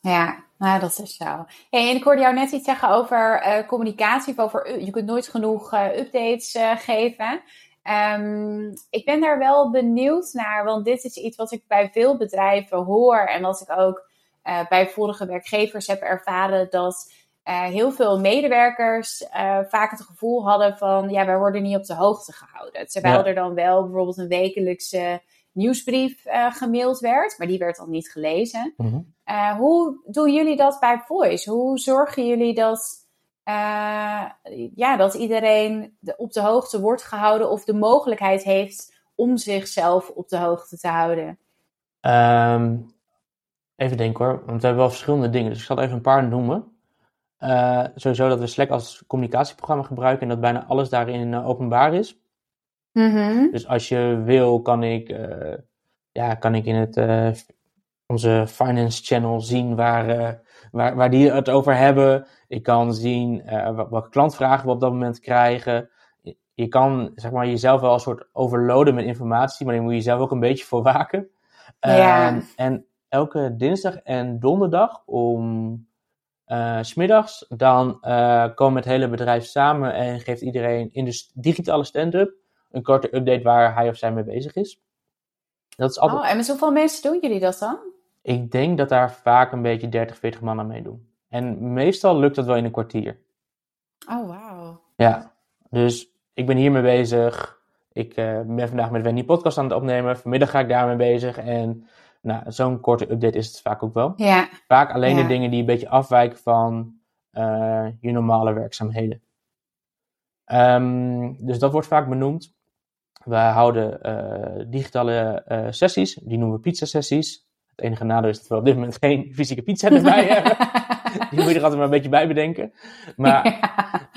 Ja. Nou, dat is zo. Hey, en ik hoorde jou net iets zeggen over eh, communicatie. Of over, je kunt nooit genoeg eh, updates eh, geven. Ehm, ik ben daar wel benieuwd naar, want dit is iets wat ik bij veel bedrijven hoor en wat ik ook eh, bij vorige werkgevers heb ervaren dat eh, heel veel medewerkers eh, vaak het gevoel hadden van ja, wij worden niet op de hoogte gehouden. Terwijl Ja. er dan wel bijvoorbeeld een wekelijkse nieuwsbrief eh, gemaild werd, maar die werd dan niet gelezen. Mhm. Eh, hoe doen jullie dat bij Voice? Hoe zorgen jullie dat, eh, ja, dat iedereen de- op de hoogte wordt gehouden of de mogelijkheid heeft om zichzelf op de hoogte te houden? Ehm, even denken hoor, want we hebben wel verschillende dingen. Dus ik zal even een paar noemen. Eh, sowieso dat we Slack als communicatieprogramma gebruiken en dat bijna alles daarin openbaar is. Dus als je wil, kan ik, ja, kan ik in het, onze finance channel zien waar, eh, waar, waar die het over hebben. Ik kan zien wel- welke klantvragen we op dat moment krijgen. Je- kan zeg maar, jezelf wel een soort overloaden met informatie, maar daar moet je jezelf ook een beetje voor waken. Ja. Ehm, en elke dinsdag en donderdag om 's smiddags, dan komt het hele bedrijf samen en geeft iedereen in de digitale stand-up een korte update waar hij of zij mee bezig is. Dat is altijd, Oh, en met hoeveel mensen doen jullie dat dan? Ik denk dat daar vaak een beetje 30, 40 man aan meedoen. En meestal lukt dat wel in een kwartier. Oh, wauw. Ja, dus ik ben hiermee bezig. Ik eh, ben vandaag met Wendy podcast aan het opnemen. Vanmiddag ga ik daarmee bezig. En nou, zo'n korte update is het vaak ook wel. Ja, Vaak alleen Ja. de dingen die een beetje afwijken van eh, je normale werkzaamheden. Ehm, dus dat wordt vaak benoemd. We houden eh, digitale sessies, die noemen we pizza-sessies. Het enige nadeel is dat we op dit moment geen fysieke pizza erbij hebben. Die moet je er altijd maar een beetje bij bedenken. Maar,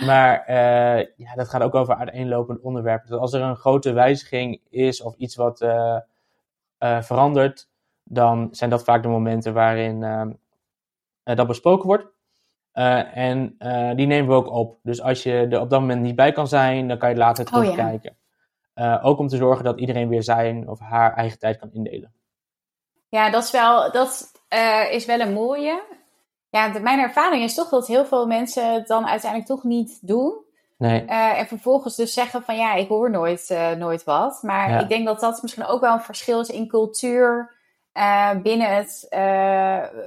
maar eh, ja, dat gaat ook over uiteenlopende onderwerpen. Dus als er een grote wijziging is of iets wat eh, eh, verandert, dan zijn dat vaak de momenten waarin eh, eh, dat besproken wordt. Eh, en eh, die nemen we ook op. Dus als je er op dat moment niet bij kan zijn, dan kan je later Oh, ja. terugkijken. Eh, ook om te zorgen dat iedereen weer zijn of haar eigen tijd kan indelen. Ja, dat is wel, dat, eh, is wel een mooie. Ja, de- mijn ervaring is toch dat heel veel mensen het dan uiteindelijk toch niet doen. Nee, Eh, en vervolgens dus zeggen van ja, ik hoor nooit, eh, nooit wat. Maar Ja. ik denk dat dat misschien ook wel een verschil is in cultuur binnen het,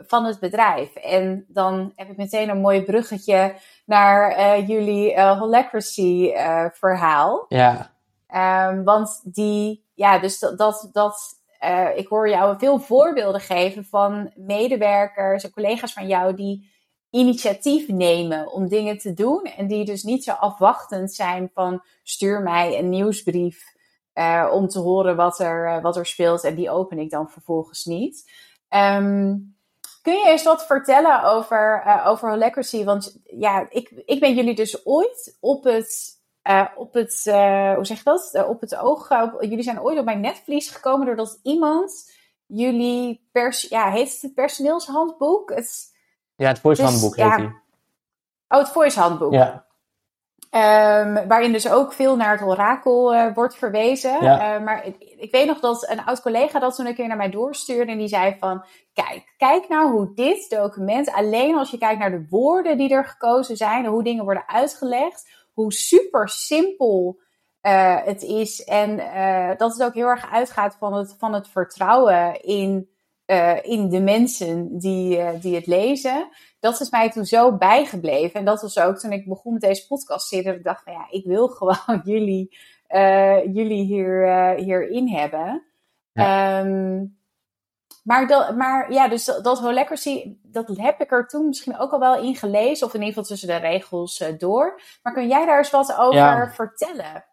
van het bedrijf. En dan heb ik meteen een mooi bruggetje naar jullie Holacracy verhaal. ja, Ehm, want die, ja, dus dat, dat, dat eh, ik hoor jou veel voorbeelden geven van medewerkers en collega's van jou die initiatief nemen om dingen te doen. En die dus niet zo afwachtend zijn van stuur mij een nieuwsbrief eh, om te horen wat er, eh, wat er speelt. En die open ik dan vervolgens niet. Ehm, kun je eens wat vertellen over, eh over Holacracy? Want ja, ik, ik ben jullie dus ooit op het eh, op het, eh, hoe zeg je dat? Eh, op het oog. op- jullie zijn ooit op mijn netvlies gekomen doordat iemand jullie pers, ja, heet het personeelshandboek? Het, ja het voice Dus, handboek ja, heet die. oh, het voice handboek. Ja, Ehm, waarin dus ook veel naar het orakel wordt verwezen. Ja. Maar ik, ik weet nog dat een oud collega dat toen een keer naar mij doorstuurde. En die zei van, kijk, kijk nou hoe dit document, alleen als je kijkt naar de woorden die er gekozen zijn. En hoe dingen worden uitgelegd. Hoe super simpel eh, het is. En eh, dat het ook heel erg uitgaat van het, van het vertrouwen in, eh, in de mensen die, die het lezen dat is mij toen zo bijgebleven. En dat was ook toen ik begon met deze podcast-serie. Dat ik dacht van ja, ik wil gewoon jullie, jullie hier, hierin hebben. Ehm, maar, dat, maar ja, dus dat, dat Holacracy, dat heb ik er toen misschien ook al wel in gelezen. Of in ieder geval tussen de regels eh, door. Maar kun jij daar eens wat over Ja. vertellen?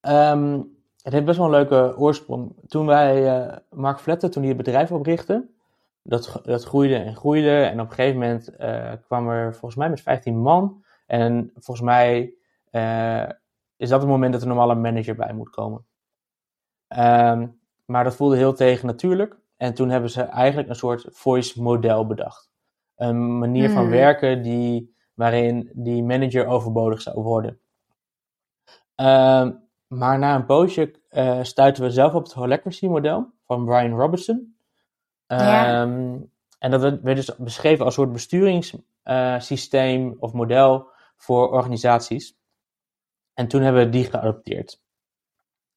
Ehm, het heeft best wel een leuke oorsprong. Toen wij, eh, Mark Vletten, toen hij het bedrijf oprichtte, dat, dat groeide en groeide. En op een gegeven moment uh, kwam er volgens mij met 15 man. En volgens mij is dat het moment dat er normaal een manager bij moet komen. Um, maar dat voelde heel tegen natuurlijk. En toen hebben ze eigenlijk een soort voice model bedacht. Een manier van Hmm. werken die, waarin die manager overbodig zou worden. Ehm, maar na een poosje uh, stuiten we zelf op het Holacracy model van Brian Robertson. Ja. Ehm, En dat werd werd dus beschreven als een soort besturingssysteem of model voor organisaties. En toen hebben we die geadopteerd.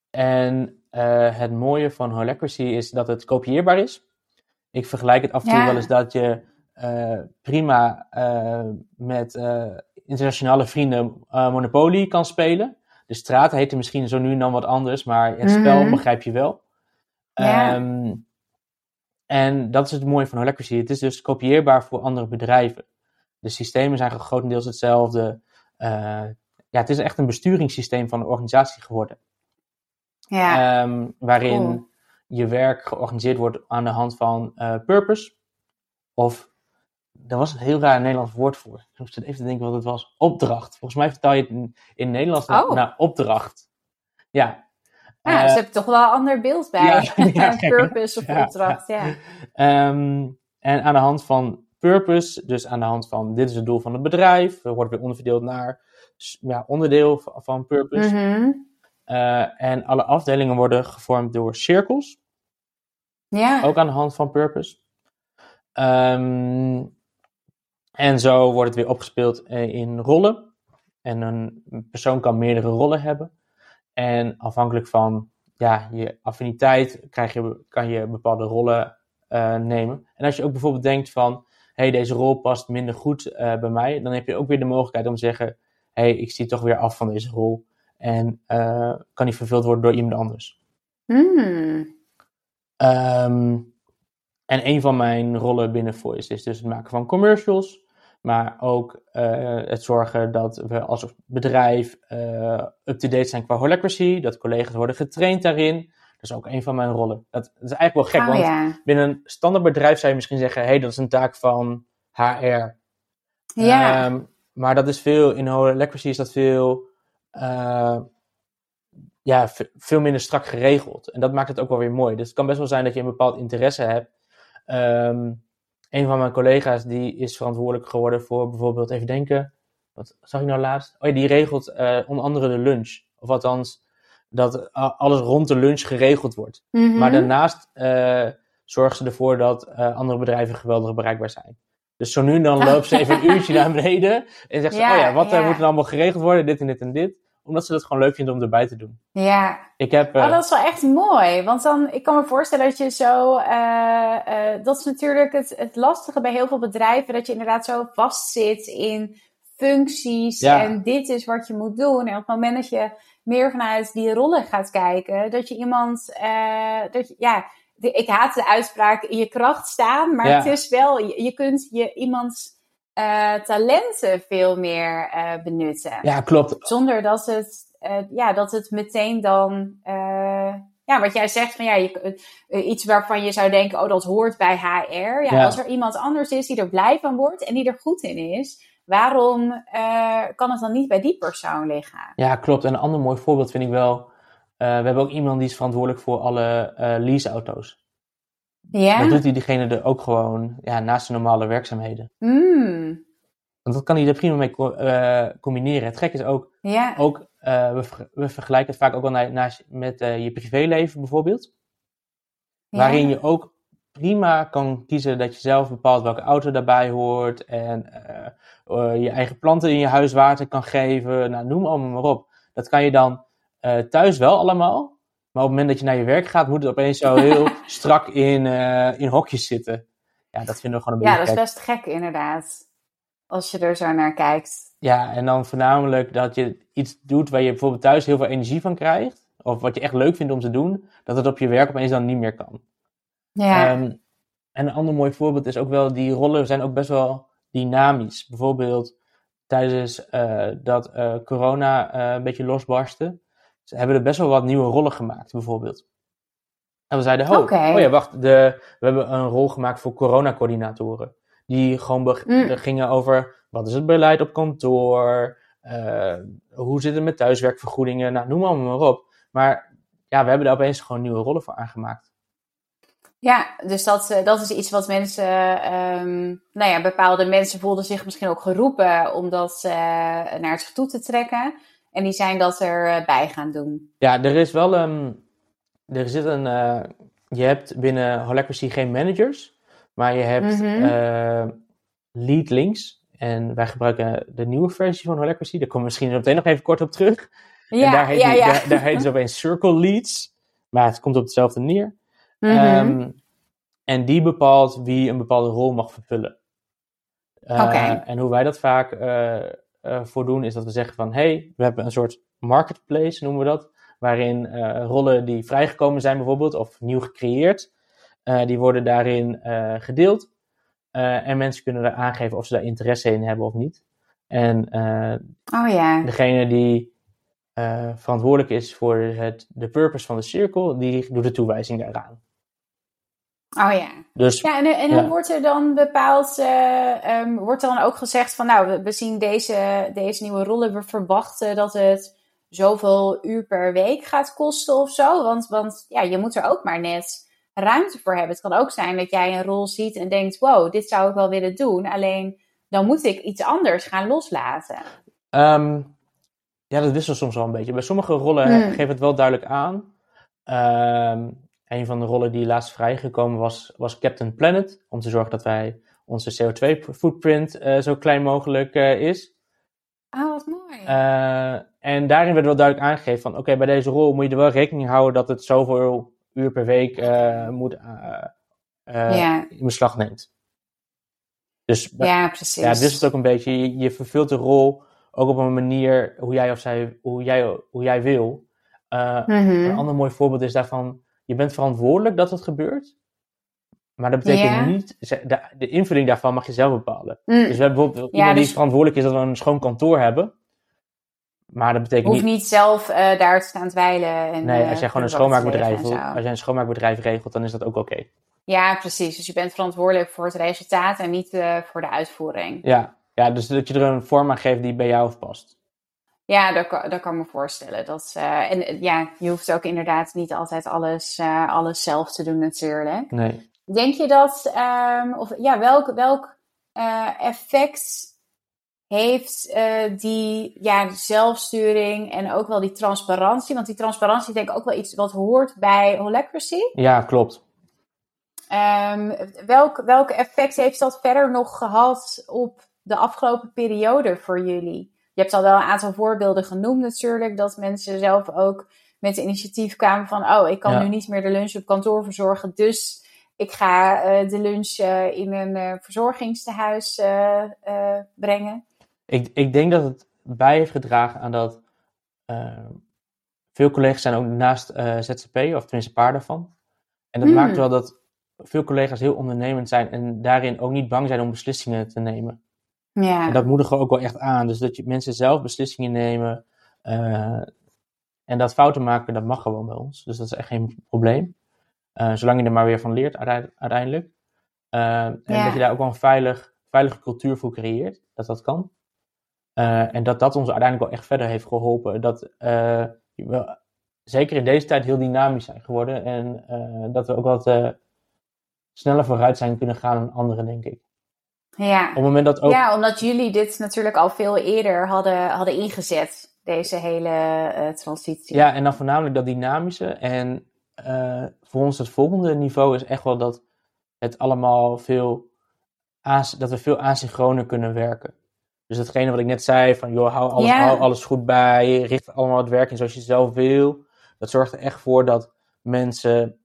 En eh, het mooie van Holacracy is dat het kopieerbaar is. Ik vergelijk het af en toe Ja. wel eens dat je eh, prima eh, met internationale vrienden Monopoly kan spelen. De straat heette misschien zo nu en dan wat anders, maar het spel Mhm. begrijp je wel. Ja. Ehm, en dat is het mooie van Holacracy. Het is dus kopieerbaar voor andere bedrijven. De systemen zijn grotendeels hetzelfde. Ja, het is echt een besturingssysteem van de organisatie geworden. Ja. Ehm, waarin Cool. je werk georganiseerd wordt aan de hand van eh, purpose. Of, daar was een heel raar Nederlands woord voor. Ik moest even te denken wat het was. Opdracht. Volgens mij vertaal je het in, in Nederlands naar, Oh. naar opdracht. Ja. Ja, Eh, dus heb je toch wel een ander beeld bij. ja? Purpose of opdracht, ja. Ehm, en aan de hand van purpose, dus aan de hand van dit is het doel van het bedrijf, we worden weer onderverdeeld naar ja, onderdeel van purpose. Mhm. Eh, en alle afdelingen worden gevormd door cirkels, Ja. ook aan de hand van purpose. Ehm, en zo wordt het weer opgespeeld eh, in rollen. En een persoon kan meerdere rollen hebben. En afhankelijk van ja, je affiniteit krijg je, kan je bepaalde rollen eh, nemen. En als je ook bijvoorbeeld denkt van, hey, deze rol past minder goed bij mij, dan heb je ook weer de mogelijkheid om te zeggen, hey, ik zie toch weer af van deze rol. En eh, kan die vervuld worden door iemand anders. Hmm. Ehm, en een van mijn rollen binnen Voice is dus het maken van commercials. Maar ook eh, het zorgen dat we als bedrijf eh, up-to-date zijn qua holacracy. Dat collega's worden getraind daarin. Dat is ook een van mijn rollen. Dat, dat is eigenlijk wel gek, Oh want ja. binnen een standaard bedrijf zou je misschien zeggen... hé, hey, dat is een taak van HR. Ja. Ehm, maar dat is veel, in holacracy is dat veel, eh, ja, ve- veel minder strak geregeld. En dat maakt het ook wel weer mooi. Dus het kan best wel zijn dat je een bepaald interesse hebt. Ehm, een van mijn collega's die is verantwoordelijk geworden voor bijvoorbeeld, even denken, wat zag ik nou laatst? Oh ja, die regelt eh, onder andere de lunch. Of althans, dat a- alles rond de lunch geregeld wordt. Mhm. Maar daarnaast eh zorgen ze ervoor dat eh, andere bedrijven geweldig bereikbaar zijn. Dus zo nu en dan loopt ze even een uurtje naar beneden en zegt ze, Ja, oh ja, wat eh, ja. moet er allemaal geregeld worden, dit en dit en dit. Omdat ze het gewoon leuk vinden om erbij te doen. Ja. Ik heb, eh, Oh, dat is wel echt mooi. Want dan, ik kan me voorstellen dat je zo. eh, eh, dat is natuurlijk het, het lastige bij heel veel bedrijven. Dat je inderdaad zo vastzit in functies. Ja. En dit is wat je moet doen. En op het moment dat je meer vanuit die rollen gaat kijken. Dat je iemand. eh, dat je, ja, de- ik haat de uitspraak in je kracht staan. Maar Ja. het is wel. Je, je kunt je iemands eh, talenten veel meer eh, benutten. ja, klopt. Zonder dat het, eh, ja, dat het meteen dan. ja, wat jij zegt, van ja, je, iets waarvan je zou denken, oh, dat hoort bij HR. Ja, Ja. als er iemand anders is die er blij van wordt en die er goed in is, waarom kan het dan niet bij die persoon liggen? Ja, klopt. En een ander mooi voorbeeld vind ik wel, we hebben ook iemand die is verantwoordelijk voor alle leaseauto's. Ja? Dat doet hij diegene er ook gewoon ja, naast de normale werkzaamheden. Mm, Want dat kan hij er prima mee co- eh, combineren. Het gek is ook, ja. ook eh, we, ver- we vergelijken het vaak ook wel naar- met eh, je privéleven bijvoorbeeld. Waarin je ook prima kan kiezen dat je zelf bepaalt welke auto daarbij hoort. En je eigen planten in je huis water kan geven. Nou, noem allemaal maar op. Dat kan je dan thuis wel allemaal. Maar op het moment dat je naar je werk gaat, moet het opeens zo heel strak in, eh, in hokjes zitten. Ja, dat vinden we gewoon een Ja, beetje dat is best gek inderdaad. Als je er zo naar kijkt. Ja, en dan voornamelijk dat je iets doet waar je bijvoorbeeld thuis heel veel energie van krijgt. Of wat je echt leuk vindt om te doen. Dat het op je werk opeens dan niet meer kan. Ja. Ehm, en een ander mooi voorbeeld is ook wel, die rollen zijn ook best wel dynamisch. Bijvoorbeeld tijdens eh, dat eh, corona een beetje losbarstte, ze hebben er best wel wat nieuwe rollen gemaakt, bijvoorbeeld. En we zeiden, oh, oh ja, wacht, de, we hebben een rol gemaakt voor coronacoördinatoren. Die gewoon Mm. gingen over, wat is het beleid op kantoor? eh, hoe zit het met thuiswerkvergoedingen? Nou, noem allemaal maar op. Maar ja, we hebben daar opeens gewoon nieuwe rollen voor aangemaakt. Ja, dus dat, eh, dat is iets wat mensen, ehm, nou ja, bepaalde mensen voelden zich misschien ook geroepen om dat eh, naar zich toe te trekken. En die zijn dat erbij gaan doen. Ja, er is wel een. Er zit een. eh, je hebt binnen Holacracy geen managers, maar je hebt Mhm. eh, lead links. En wij gebruiken de nieuwe versie van Holacracy. Daar komen we misschien zo meteen nog even kort op terug. Ja, en daar heet, ja. Daar, daar heet het opeens Circle Leads. Maar het komt op hetzelfde neer. Mhm. Ehm, en die bepaalt wie een bepaalde rol mag vervullen. Eh, Oké. En hoe wij dat vaak eh eh, voor doen, is dat we zeggen van... hey, we hebben een soort marketplace, noemen we dat. Waarin eh, rollen die vrijgekomen zijn bijvoorbeeld, of nieuw gecreëerd... eh, die worden daarin eh, gedeeld. Eh, en mensen kunnen er aangeven of ze daar interesse in hebben of niet. En eh, Oh degene die eh, verantwoordelijk is voor het, de purpose van de cirkel, die doet de toewijzing daaraan. Oh ja. Dus Ja, en, en Ja. hoe wordt er dan bepaald, eh, ehm, wordt er dan ook gezegd van, nou, we, we zien deze, deze nieuwe rollen, we verwachten dat het zoveel uur per week gaat kosten of zo? Want, want ja, je moet er ook maar net ruimte voor hebben. Het kan ook zijn dat jij een rol ziet en denkt, wow, dit zou ik wel willen doen, alleen dan moet ik iets anders gaan loslaten. Ehm, ja, dat wisselt soms wel een beetje. Bij sommige rollen Hmm. geeft het wel duidelijk aan. Ehm, een van de rollen die laatst vrijgekomen was, was Captain Planet. Om te zorgen dat wij onze CO2-footprint eh, zo klein mogelijk eh, is. Oh, wat mooi. Eh, en daarin werd wel duidelijk aangegeven van... Oké, bij deze rol moet je er wel rekening houden dat het zoveel uur per week moet, ja, in beslag neemt. Dus ja, precies. ja, dit is het ook een beetje. Je, je vervult de rol ook op een manier hoe jij, of zij, hoe jij, hoe jij wil. Mhm. Een ander mooi voorbeeld is daarvan, je bent verantwoordelijk dat het gebeurt. Maar dat betekent Ja. niet, de, de invulling daarvan mag je zelf bepalen. Mm. Dus we hebben bijvoorbeeld iemand dus- die verantwoordelijk is dat we een schoon kantoor hebben. Maar dat betekent Hoeft niet, niet zelf eh, daar te staan dweilen. En, nee, eh, als jij gewoon een schoonmaakbedrijf, als jij een schoonmaakbedrijf regelt, dan is dat ook oké. Ja, precies. Dus je bent verantwoordelijk voor het resultaat en niet eh, voor de uitvoering. Ja. ja, dus dat je er een vorm aan geeft die bij jou past. Ja, dat kan, dat kan ik me voorstellen. Dat, eh, en eh, ja, je hoeft ook inderdaad niet altijd alles, eh, alles zelf te doen natuurlijk. Nee. Denk je dat, ehm, of ja, welk, welk effect heeft die ja, zelfsturing en ook wel die transparantie? Want die transparantie is denk ik ook wel iets wat hoort bij Holacracy. Ja, klopt. Ehm, welk, welk effect heeft dat verder nog gehad op de afgelopen periode voor jullie? Je hebt al wel een aantal voorbeelden genoemd natuurlijk, dat mensen zelf ook met initiatief kwamen van, oh, ik kan Ja. nu niet meer de lunch op kantoor verzorgen, dus ik ga eh, de lunch eh, in een eh, verzorgingstehuis eh, eh, brengen. Ik, ik denk dat het bij heeft gedragen aan dat eh, veel collega's zijn ook naast ZZP, of tenminste paar daarvan. En dat Hmm. maakt wel dat veel collega's heel ondernemend zijn en daarin ook niet bang zijn om beslissingen te nemen. Ja, En dat moedigen we ook wel echt aan. Dus dat je mensen zelf beslissingen nemen. eh, en dat fouten maken, dat mag gewoon bij ons. Dus dat is echt geen probleem. Eh, zolang je er maar weer van leert uite- uiteindelijk. Eh, en Ja. dat je daar ook wel een veilig, veilige cultuur voor creëert. Dat dat kan. En dat dat ons uiteindelijk wel echt verder heeft geholpen. Dat we zeker in deze tijd heel dynamisch zijn geworden. En dat we ook wat sneller vooruit zijn kunnen gaan dan anderen, denk ik. Ja. Op het moment dat ook... ja, omdat jullie dit natuurlijk al veel eerder hadden, hadden ingezet, deze hele eh, transitie. Ja, en dan voornamelijk dat dynamische. En eh, voor ons het volgende niveau is echt wel dat het allemaal veel dat we veel asynchroner kunnen werken. Dus hetgene wat ik net zei, van joh, hou alles, hou alles goed bij, richt allemaal het werk in zoals je zelf wil. Dat zorgt er echt voor dat mensen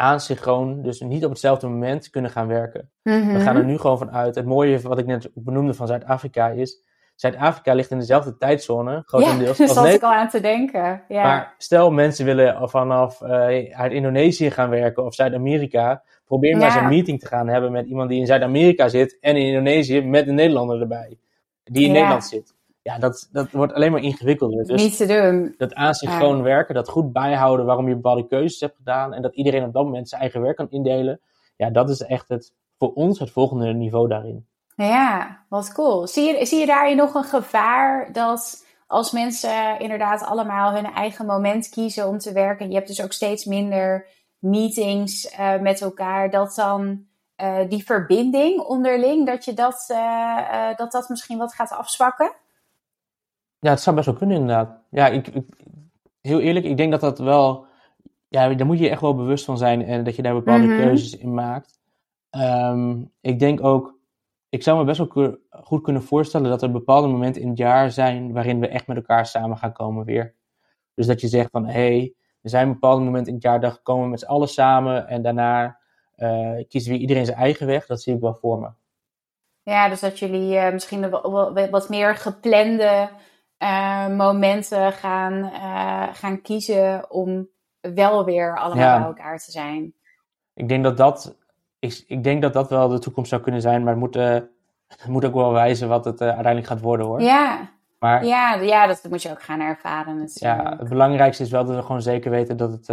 asynchroon, dus niet op hetzelfde moment kunnen gaan werken. Mhm. We gaan er nu gewoon van uit. Het mooie wat ik net benoemde van Zuid-Afrika is, Zuid-Afrika ligt in dezelfde tijdzone, Ja, grotendeels, daar als zat ik al aan te denken. Ja. Maar stel mensen willen vanaf eh, uit Indonesië gaan werken of Zuid-Amerika. Probeer maar eens Ja. een meeting te gaan hebben met iemand die in Zuid-Amerika zit en in Indonesië met een Nederlander erbij. Die in Ja. Nederland zit. Ja, dat, dat wordt alleen maar ingewikkelder. Dus Niet te doen. dat asynchroon werken, dat goed bijhouden waarom je bepaalde keuzes hebt gedaan en dat iedereen op dat moment zijn eigen werk kan indelen, ja, dat is echt het, voor ons het volgende niveau daarin. Ja, wat cool. Zie je, zie je daarin nog een gevaar dat als mensen inderdaad allemaal hun eigen moment kiezen om te werken, je hebt dus ook steeds minder meetings uh, met elkaar, dat dan uh, die verbinding onderling, dat je dat, uh, dat dat misschien wat gaat afzwakken? Ja, het zou best wel kunnen inderdaad. Ja, ik, ik, heel eerlijk, ik denk dat dat wel, ja, daar moet je echt wel bewust van zijn en dat je daar bepaalde mm -hmm. keuzes in maakt. Um, ik denk ook, ik zou me best wel goed kunnen voorstellen dat er bepaalde momenten in het jaar zijn waarin we echt met elkaar samen gaan komen weer. Dus dat je zegt van, hé, hey, er zijn bepaalde momenten in het jaar dat we komen met z'n allen samen en daarna uh, kiezen weer iedereen zijn eigen weg. Dat zie ik wel voor me. Ja, dus dat jullie uh, misschien wat meer geplande uh, momenten gaan, gaan kiezen om wel weer allemaal ja. bij elkaar te zijn. Ik denk dat dat, ik, ik denk dat dat wel de toekomst zou kunnen zijn, maar het moet, het moet ook wel wijzen wat het uiteindelijk gaat worden hoor. Ja, maar, ja, ja, dat moet je ook gaan ervaren natuurlijk. Ja, het belangrijkste is wel dat we gewoon zeker weten dat, het,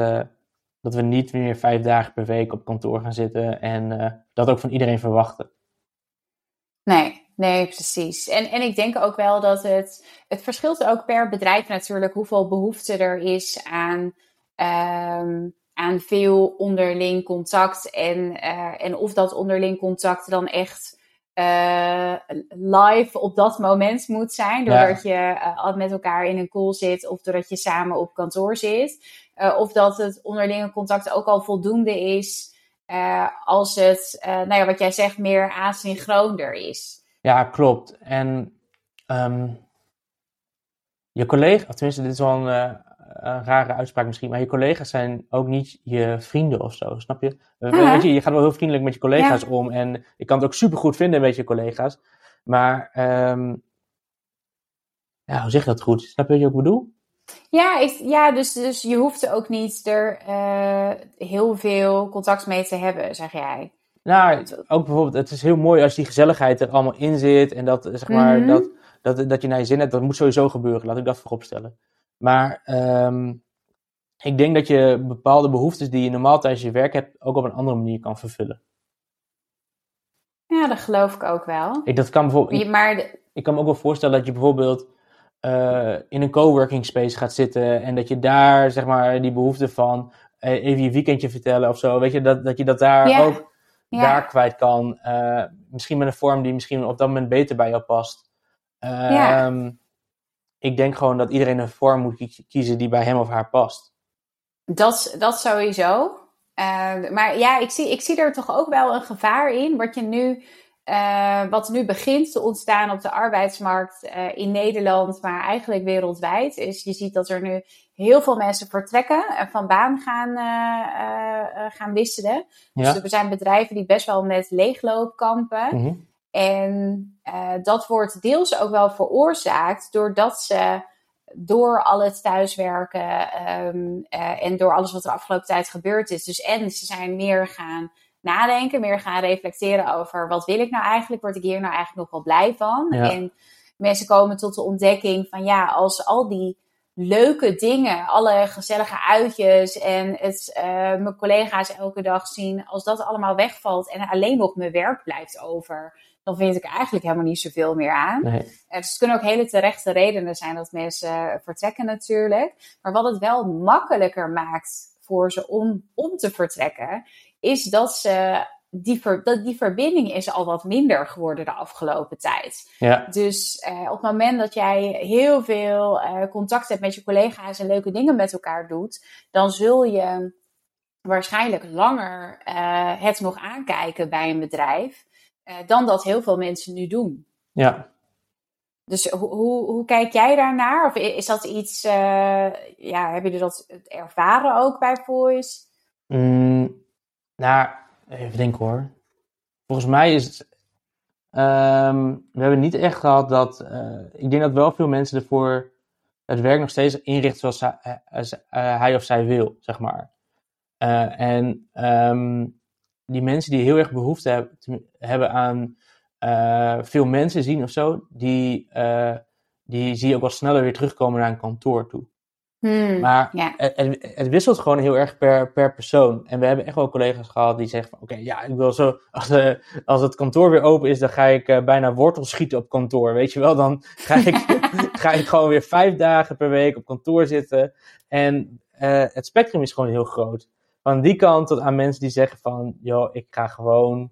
dat we niet meer vijf dagen per week op kantoor gaan zitten en dat ook van iedereen verwachten. Nee, nee, precies. En, en ik denk ook wel dat het, het verschilt ook per bedrijf natuurlijk hoeveel behoefte er is aan, um, aan veel onderling contact en, uh, en of dat onderling contact dan echt uh, live op dat moment moet zijn. Doordat ja. je uh, met elkaar in een call zit of doordat je samen op kantoor zit. Of dat het onderlinge contact ook al voldoende is als het, nou ja, wat jij zegt, meer asynchroonder is. Ja, klopt. En um, je collega, tenminste, dit is wel een, een rare uitspraak misschien, maar je collega's zijn ook niet je vrienden of zo, snap je? Uh, weet je, je gaat wel heel vriendelijk met je collega's ja. om en je kan het ook super goed vinden met je collega's, maar um, ja, hoe zeg je dat goed? Snap je wat ik bedoel? Ja, ik, ja dus, dus je hoeft ook niet er uh, heel veel contact mee te hebben, zeg jij. Nou, ook bijvoorbeeld, het is heel mooi als die gezelligheid er allemaal in zit en dat, zeg maar, mm -hmm. dat, dat, dat je naar je zin hebt, dat moet sowieso gebeuren, laat ik dat voorop stellen. Maar um, ik denk dat je bepaalde behoeftes die je normaal tijdens je werk hebt, ook op een andere manier kan vervullen. Ja, dat geloof ik ook wel. Ik, dat kan bijvoorbeeld, ik, maar de... ik kan me ook wel voorstellen dat je bijvoorbeeld uh, in een coworking space gaat zitten en dat je daar zeg maar die behoefte van uh, even je weekendje vertellen of zo, weet je, dat, dat je dat daar ook daar kwijt kan. Uh, misschien met een vorm die misschien op dat moment beter bij jou past. Ja. Um, ik denk gewoon dat iedereen een vorm moet kiezen die bij hem of haar past. Dat, dat sowieso. Uh, maar ja, ik zie, ik zie er toch ook wel een gevaar in. Wat, je nu, uh, wat nu begint te ontstaan op de arbeidsmarkt uh, in Nederland, maar eigenlijk wereldwijd. Is je ziet dat er nu heel veel mensen vertrekken en van baan gaan, gaan wisselen. Ja. Dus er zijn bedrijven die best wel met leegloop kampen. Mm -hmm. En uh, dat wordt deels ook wel veroorzaakt doordat ze door al het thuiswerken um, uh, en door alles wat er de afgelopen tijd gebeurd is. Dus en ze zijn meer gaan nadenken, meer gaan reflecteren over wat wil ik nou eigenlijk? Word ik hier nou eigenlijk nog wel blij van? Ja. En mensen komen tot de ontdekking van ja, als al die leuke dingen, alle gezellige uitjes en het uh, mijn collega's elke dag zien, als dat allemaal wegvalt en alleen nog mijn werk blijft over, dan vind ik eigenlijk helemaal niet zoveel meer aan. Nee. Dus het kunnen ook hele terechte redenen zijn dat mensen vertrekken natuurlijk. Maar wat het wel makkelijker maakt voor ze om, om te vertrekken, is dat ze die, ver, dat die verbinding is al wat minder geworden de afgelopen tijd. Ja. Dus uh, op het moment dat jij heel veel uh, contact hebt met je collega's en leuke dingen met elkaar doet, dan zul je waarschijnlijk langer uh, het nog aankijken bij een bedrijf dan dat heel veel mensen nu doen. Ja. Dus hoe, hoe, hoe kijk jij daarnaar? Of is dat iets, ja, heb je dat ervaren ook bij Voice? Mm, nou, Even denken hoor. Volgens mij is het. Um, we hebben niet echt gehad dat. Uh, ik denk dat wel veel mensen ervoor het werk nog steeds inrichten zoals hij, uh, hij of zij wil, zeg maar. Uh, en um, die mensen die heel erg behoefte hebben, hebben aan veel mensen zien of zo, die, die zie je ook wel sneller weer terugkomen naar een kantoor toe. Hmm, Maar ja. het, wisselt gewoon heel erg per, per persoon. En we hebben echt wel collega's gehad die zeggen van... Oké, ja, ik wil zo... Als, eh, als het kantoor weer open is, dan ga ik eh, bijna wortels schieten op kantoor. Weet je wel, dan ga ik, ga ik gewoon weer vijf dagen per week op kantoor zitten. En eh, het spectrum is gewoon heel groot. Van die kant tot aan mensen die zeggen van... Joh, ik ga gewoon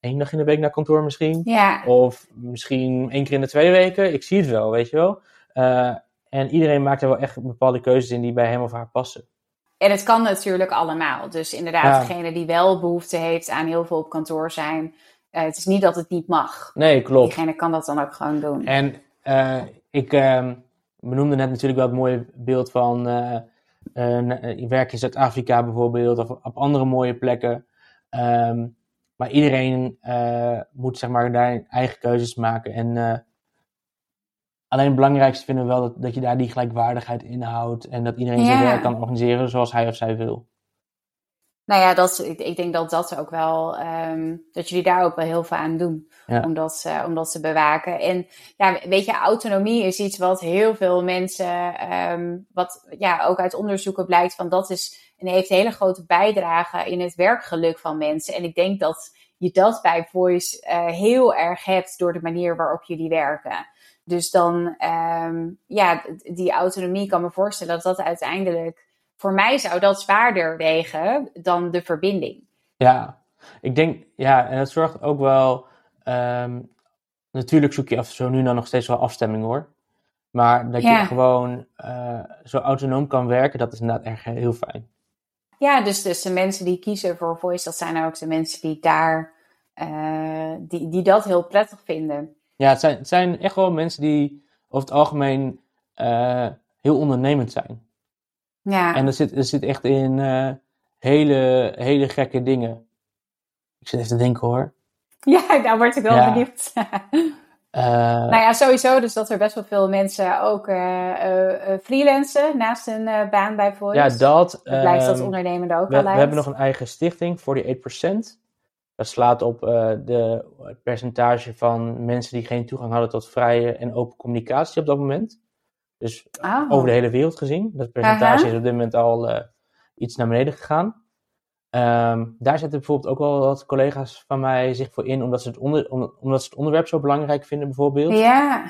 één dag in de week naar kantoor misschien. ja. Of misschien één keer in de twee weken. Ik zie het wel, weet je wel. Eh, en iedereen maakt er wel echt bepaalde keuzes in die bij hem of haar passen. En het kan natuurlijk allemaal. Dus inderdaad, Ja. degene die wel behoefte heeft aan heel veel op kantoor zijn. eh, het is niet dat het niet mag. Nee, klopt. Diegene kan dat dan ook gewoon doen. En eh, ik ehm, benoemde net natuurlijk wel het mooie beeld van eh, eh, je werk in Zuid-Afrika bijvoorbeeld, of op andere mooie plekken. Ehm, maar iedereen eh, moet zeg maar daar eigen keuzes maken. En eh, alleen het belangrijkste vinden we wel dat, dat je daar die gelijkwaardigheid inhoudt. En dat iedereen zijn Ja. werk kan organiseren zoals hij of zij wil. Nou ja, dat, ik, ik denk dat dat ook wel, ehm, dat jullie daar ook wel heel veel aan doen. Ja. Om, dat, eh, om dat te bewaken. En ja, weet je, autonomie is iets wat heel veel mensen, ehm, wat ja, ook uit onderzoeken blijkt van dat is, en heeft een hele grote bijdrage in het werkgeluk van mensen. En ik denk dat je dat bij Voice eh, heel erg hebt door de manier waarop jullie werken. Dus dan, ehm, ja, die autonomie kan me voorstellen dat dat uiteindelijk, voor mij zou dat zwaarder wegen dan de verbinding. Ja, ik denk, ja, en het zorgt ook wel. ehm, natuurlijk zoek je af zo nu dan nog steeds wel afstemming hoor. Maar dat Ja. je gewoon eh, zo autonoom kan werken, dat is inderdaad echt heel fijn. Ja, dus, dus de mensen die kiezen voor Voice, dat zijn ook de mensen die daar, eh, die, die dat heel prettig vinden. Ja, het zijn, het zijn echt wel mensen die over het algemeen eh, heel ondernemend zijn. Ja, En er zit, er zit echt in eh, hele, hele gekke dingen. Ik zit even te denken hoor. ja daar word ik wel Ja. benieuwd. Eh, nou ja, sowieso dus dat er best wel veel mensen ook eh, freelancen naast een eh, baan bij ja, dat. Blijkt dat ehm, ondernemende ook We, we uit. hebben nog een eigen stichting, 48%. Dat slaat op de, het percentage van mensen die geen toegang hadden tot vrije en open communicatie op dat moment. Dus Oh. over de hele wereld gezien. Dat percentage Aha. is op dit moment al eh, iets naar beneden gegaan. Ehm, daar zetten bijvoorbeeld ook wel wat collega's van mij zich voor in, omdat ze het, onder, om- omdat ze het onderwerp zo belangrijk vinden, bijvoorbeeld. Ja,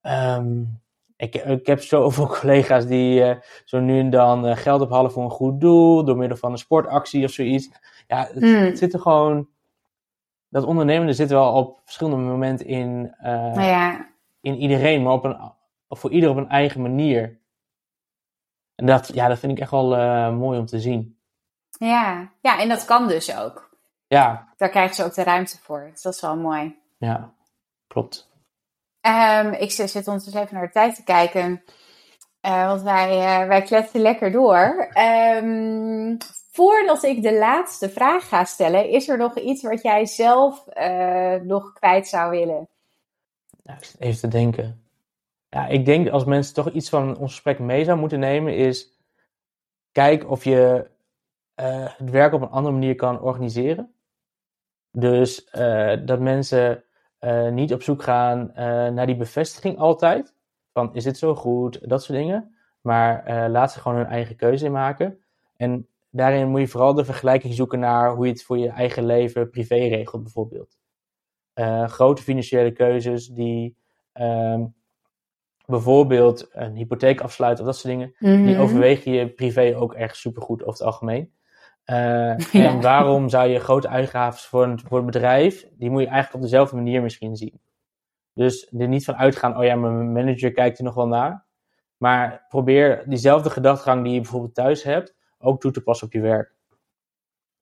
Ehm, ik, ik heb zoveel collega's die eh, zo nu en dan eh, geld ophalen voor een goed doel, door middel van een sportactie of zoiets. Ja, het, Hmm. het zit er gewoon. Dat ondernemende zit wel op verschillende momenten in, ja. in iedereen, maar op een, voor ieder op een eigen manier. En dat, ja, dat vind ik echt wel eh, mooi om te zien. Ja. ja, en dat kan dus ook. Ja, Daar krijgen ze ook de ruimte voor. Dus dat is wel mooi. ja, klopt. Ehm, ik zit ondertussen even naar de tijd te kijken. Eh, want wij, eh, wij kletsen lekker door. Ehm, voordat ik de laatste vraag ga stellen, is er nog iets wat jij zelf nog kwijt zou willen? Ja, ik zit even te denken. Ja, ik denk als mensen toch iets van ons gesprek mee zou moeten nemen, is kijk of je eh, het werk op een andere manier kan organiseren. Dus eh, dat mensen eh, niet op zoek gaan naar die bevestiging altijd. Van is dit zo goed, dat soort dingen. Maar laat ze gewoon hun eigen keuze in maken. En daarin moet je vooral de vergelijking zoeken naar hoe je het voor je eigen leven privé regelt, bijvoorbeeld. Grote financiële keuzes die ehm, bijvoorbeeld een hypotheek afsluiten of dat soort dingen, die Mhm. overweeg je privé ook echt supergoed over het algemeen. Eh, Ja. En waarom zou je grote uitgaven voor een, voor een bedrijf, die moet je eigenlijk op dezelfde manier misschien zien. Dus er niet van uitgaan, oh ja, mijn manager kijkt er nog wel naar. Maar probeer diezelfde gedachtegang die je bijvoorbeeld thuis hebt, ook toe te passen op je werk.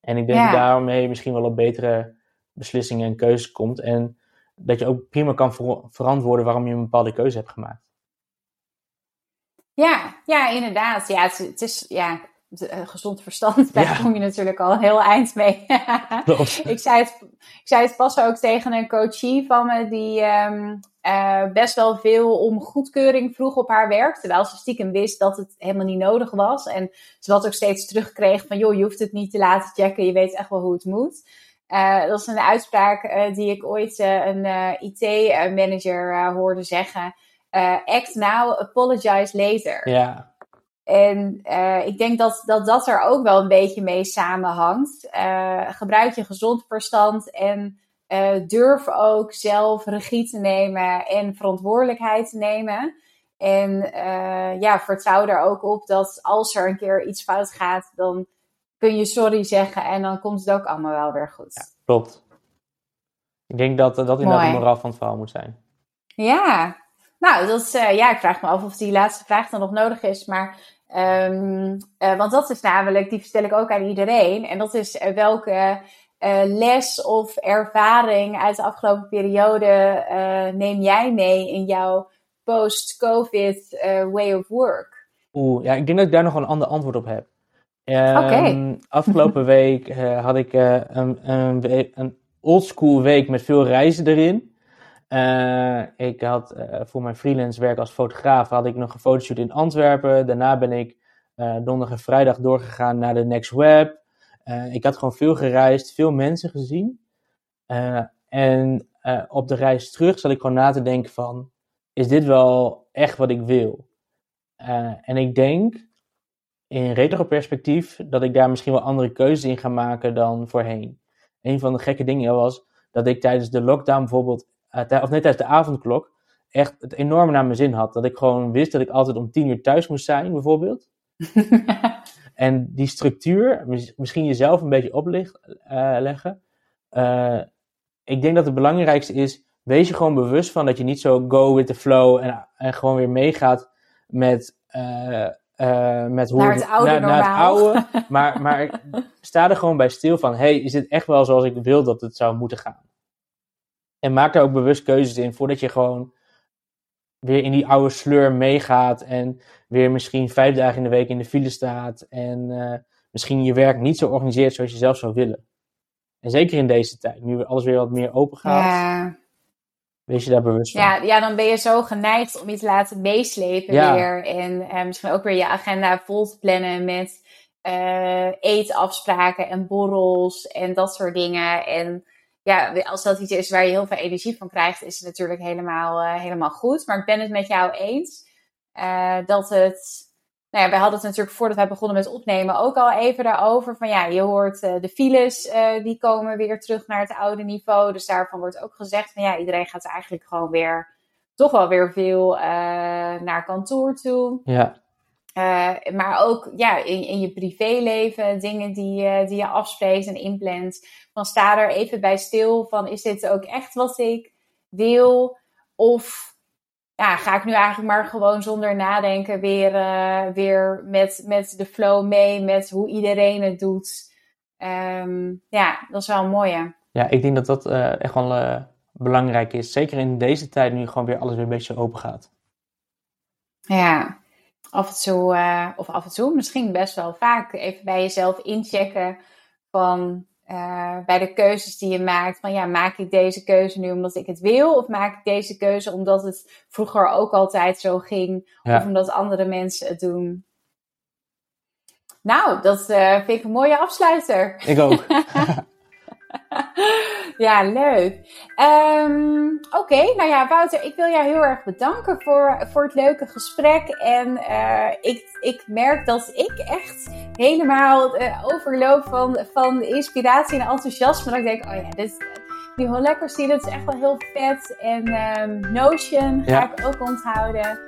En ik denk Ja. dat daarmee misschien wel op betere beslissingen en keuzes komt. En dat je ook prima kan ver- verantwoorden waarom je een bepaalde keuze hebt gemaakt. Ja, ja, inderdaad. Ja, het, het is ja, eh, gezond verstand. Daar Ja. kom je natuurlijk al een heel eind mee. Ik, zei het, ik zei het pas ook tegen een coachie van me die ehm, eh, best wel veel om goedkeuring vroeg op haar werk. Terwijl ze stiekem wist dat het helemaal niet nodig was. En ze wat ook steeds terugkreeg van joh, je hoeft het niet te laten checken. Je weet echt wel hoe het moet. Eh, dat is een uitspraak die ik ooit een IT-manager hoorde zeggen. Act now, apologize later. Ja. En ik denk dat, dat dat er ook wel een beetje mee samenhangt. gebruik je gezond verstand en durf ook zelf regie te nemen en verantwoordelijkheid te nemen. En ja, vertrouw er ook op dat als er een keer iets fout gaat, dan kun je sorry zeggen en dan komt het ook allemaal wel weer goed. Ja, klopt. Ik denk dat dat inderdaad de moraal van het verhaal moet zijn. Ja, nou, dat is, uh, ja, ik vraag me af of die laatste vraag dan nog nodig is. Maar, um, uh, want dat is namelijk, die stel ik ook aan iedereen. En dat is uh, welke les of ervaring uit de afgelopen periode neem jij mee in jouw post-COVID way of work? Oeh, ja, ik denk dat ik daar nog een ander antwoord op heb. Um, Afgelopen week had ik een, een, een oldschool week met veel reizen erin. Uh, ik had voor mijn freelance werk als fotograaf had ik nog een fotoshoot in Antwerpen. Daarna ben ik donderdag en vrijdag doorgegaan naar de Next Web. ik had gewoon veel gereisd, veel mensen gezien. en op de reis terug zat ik gewoon na te denken van, is dit wel echt wat ik wil? en ik denk in retro-perspectief dat ik daar misschien wel andere keuzes in ga maken dan voorheen. Een van de gekke dingen was dat ik tijdens de lockdown bijvoorbeeld, uh, of net tijdens de avondklok, echt het enorm naar mijn zin had. Dat ik gewoon wist dat ik altijd om tien uur thuis moest zijn, bijvoorbeeld. en die structuur, misschien jezelf een beetje opleggen. Uh, uh, ik denk dat het belangrijkste is, wees je gewoon bewust van dat je niet zo go with the flow en, en gewoon weer meegaat met uh, uh, met hoe naar het oude, naar, naar het oude maar, maar sta er gewoon bij stil van: hey, is dit echt wel zoals ik wil dat het zou moeten gaan? En maak er ook bewust keuzes in voordat je gewoon weer in die oude sleur meegaat en weer misschien vijf dagen in de week in de file staat en uh, misschien je werk niet zo organiseert zoals je zelf zou willen. En zeker in deze tijd, nu alles weer wat meer open gaat. Ja. Wees je daar bewust van? Ja, ja, dan ben je zo geneigd om je te laten meeslepen weer. En uh, misschien ook weer je agenda vol te plannen met uh, eetafspraken en borrels en dat soort dingen. En ja, als dat iets is waar je heel veel energie van krijgt, is het natuurlijk helemaal, uh, helemaal goed. Maar ik ben het met jou eens dat het nou ja, wij hadden het natuurlijk voordat wij begonnen met opnemen ook al even daarover. Van ja, je hoort uh, de files, die komen weer terug naar het oude niveau. Dus daarvan wordt ook gezegd van ja, iedereen gaat eigenlijk gewoon weer, toch wel weer veel naar kantoor toe. Ja. Maar ook ja, in, in je privéleven, dingen die, die je afspreekt en inplant. Dan sta er even bij stil van is dit ook echt wat ik wil? Of ja, ga ik nu eigenlijk maar gewoon zonder nadenken weer, uh, weer met, met de flow mee, met hoe iedereen het doet. Um, ja, dat is wel een mooie. Ja, ik denk dat dat uh, echt wel belangrijk is. Zeker in deze tijd nu gewoon weer alles weer een beetje open gaat. Ja, af en toe, of af en toe, misschien best wel vaak even bij jezelf inchecken van uh, bij de keuzes die je maakt. Van ja, maak ik deze keuze nu omdat ik het wil? Of maak ik deze keuze omdat het vroeger ook altijd zo ging? Of omdat andere mensen het doen? Nou, dat uh, vind ik een mooie afsluiter. Ik ook. ja, leuk. Um, Oké, nou ja, Wouter, ik wil jou heel erg bedanken voor, voor het leuke gesprek. En uh, ik, ik merk dat ik echt helemaal uh, overloop van, van inspiratie en enthousiasme. Dat ik denk, oh ja, dit, die zien, dat is echt wel heel vet. En um, Notion ga ik ook onthouden.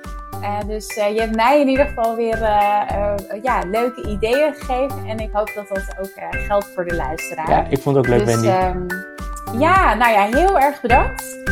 Uh, dus uh, je hebt mij in ieder geval weer uh, ja, leuke ideeën gegeven. En ik hoop dat dat ook geldt voor de luisteraar. Ja, ik vond het ook leuk, dus, Wendy. Um, ja, nou ja, heel erg bedankt.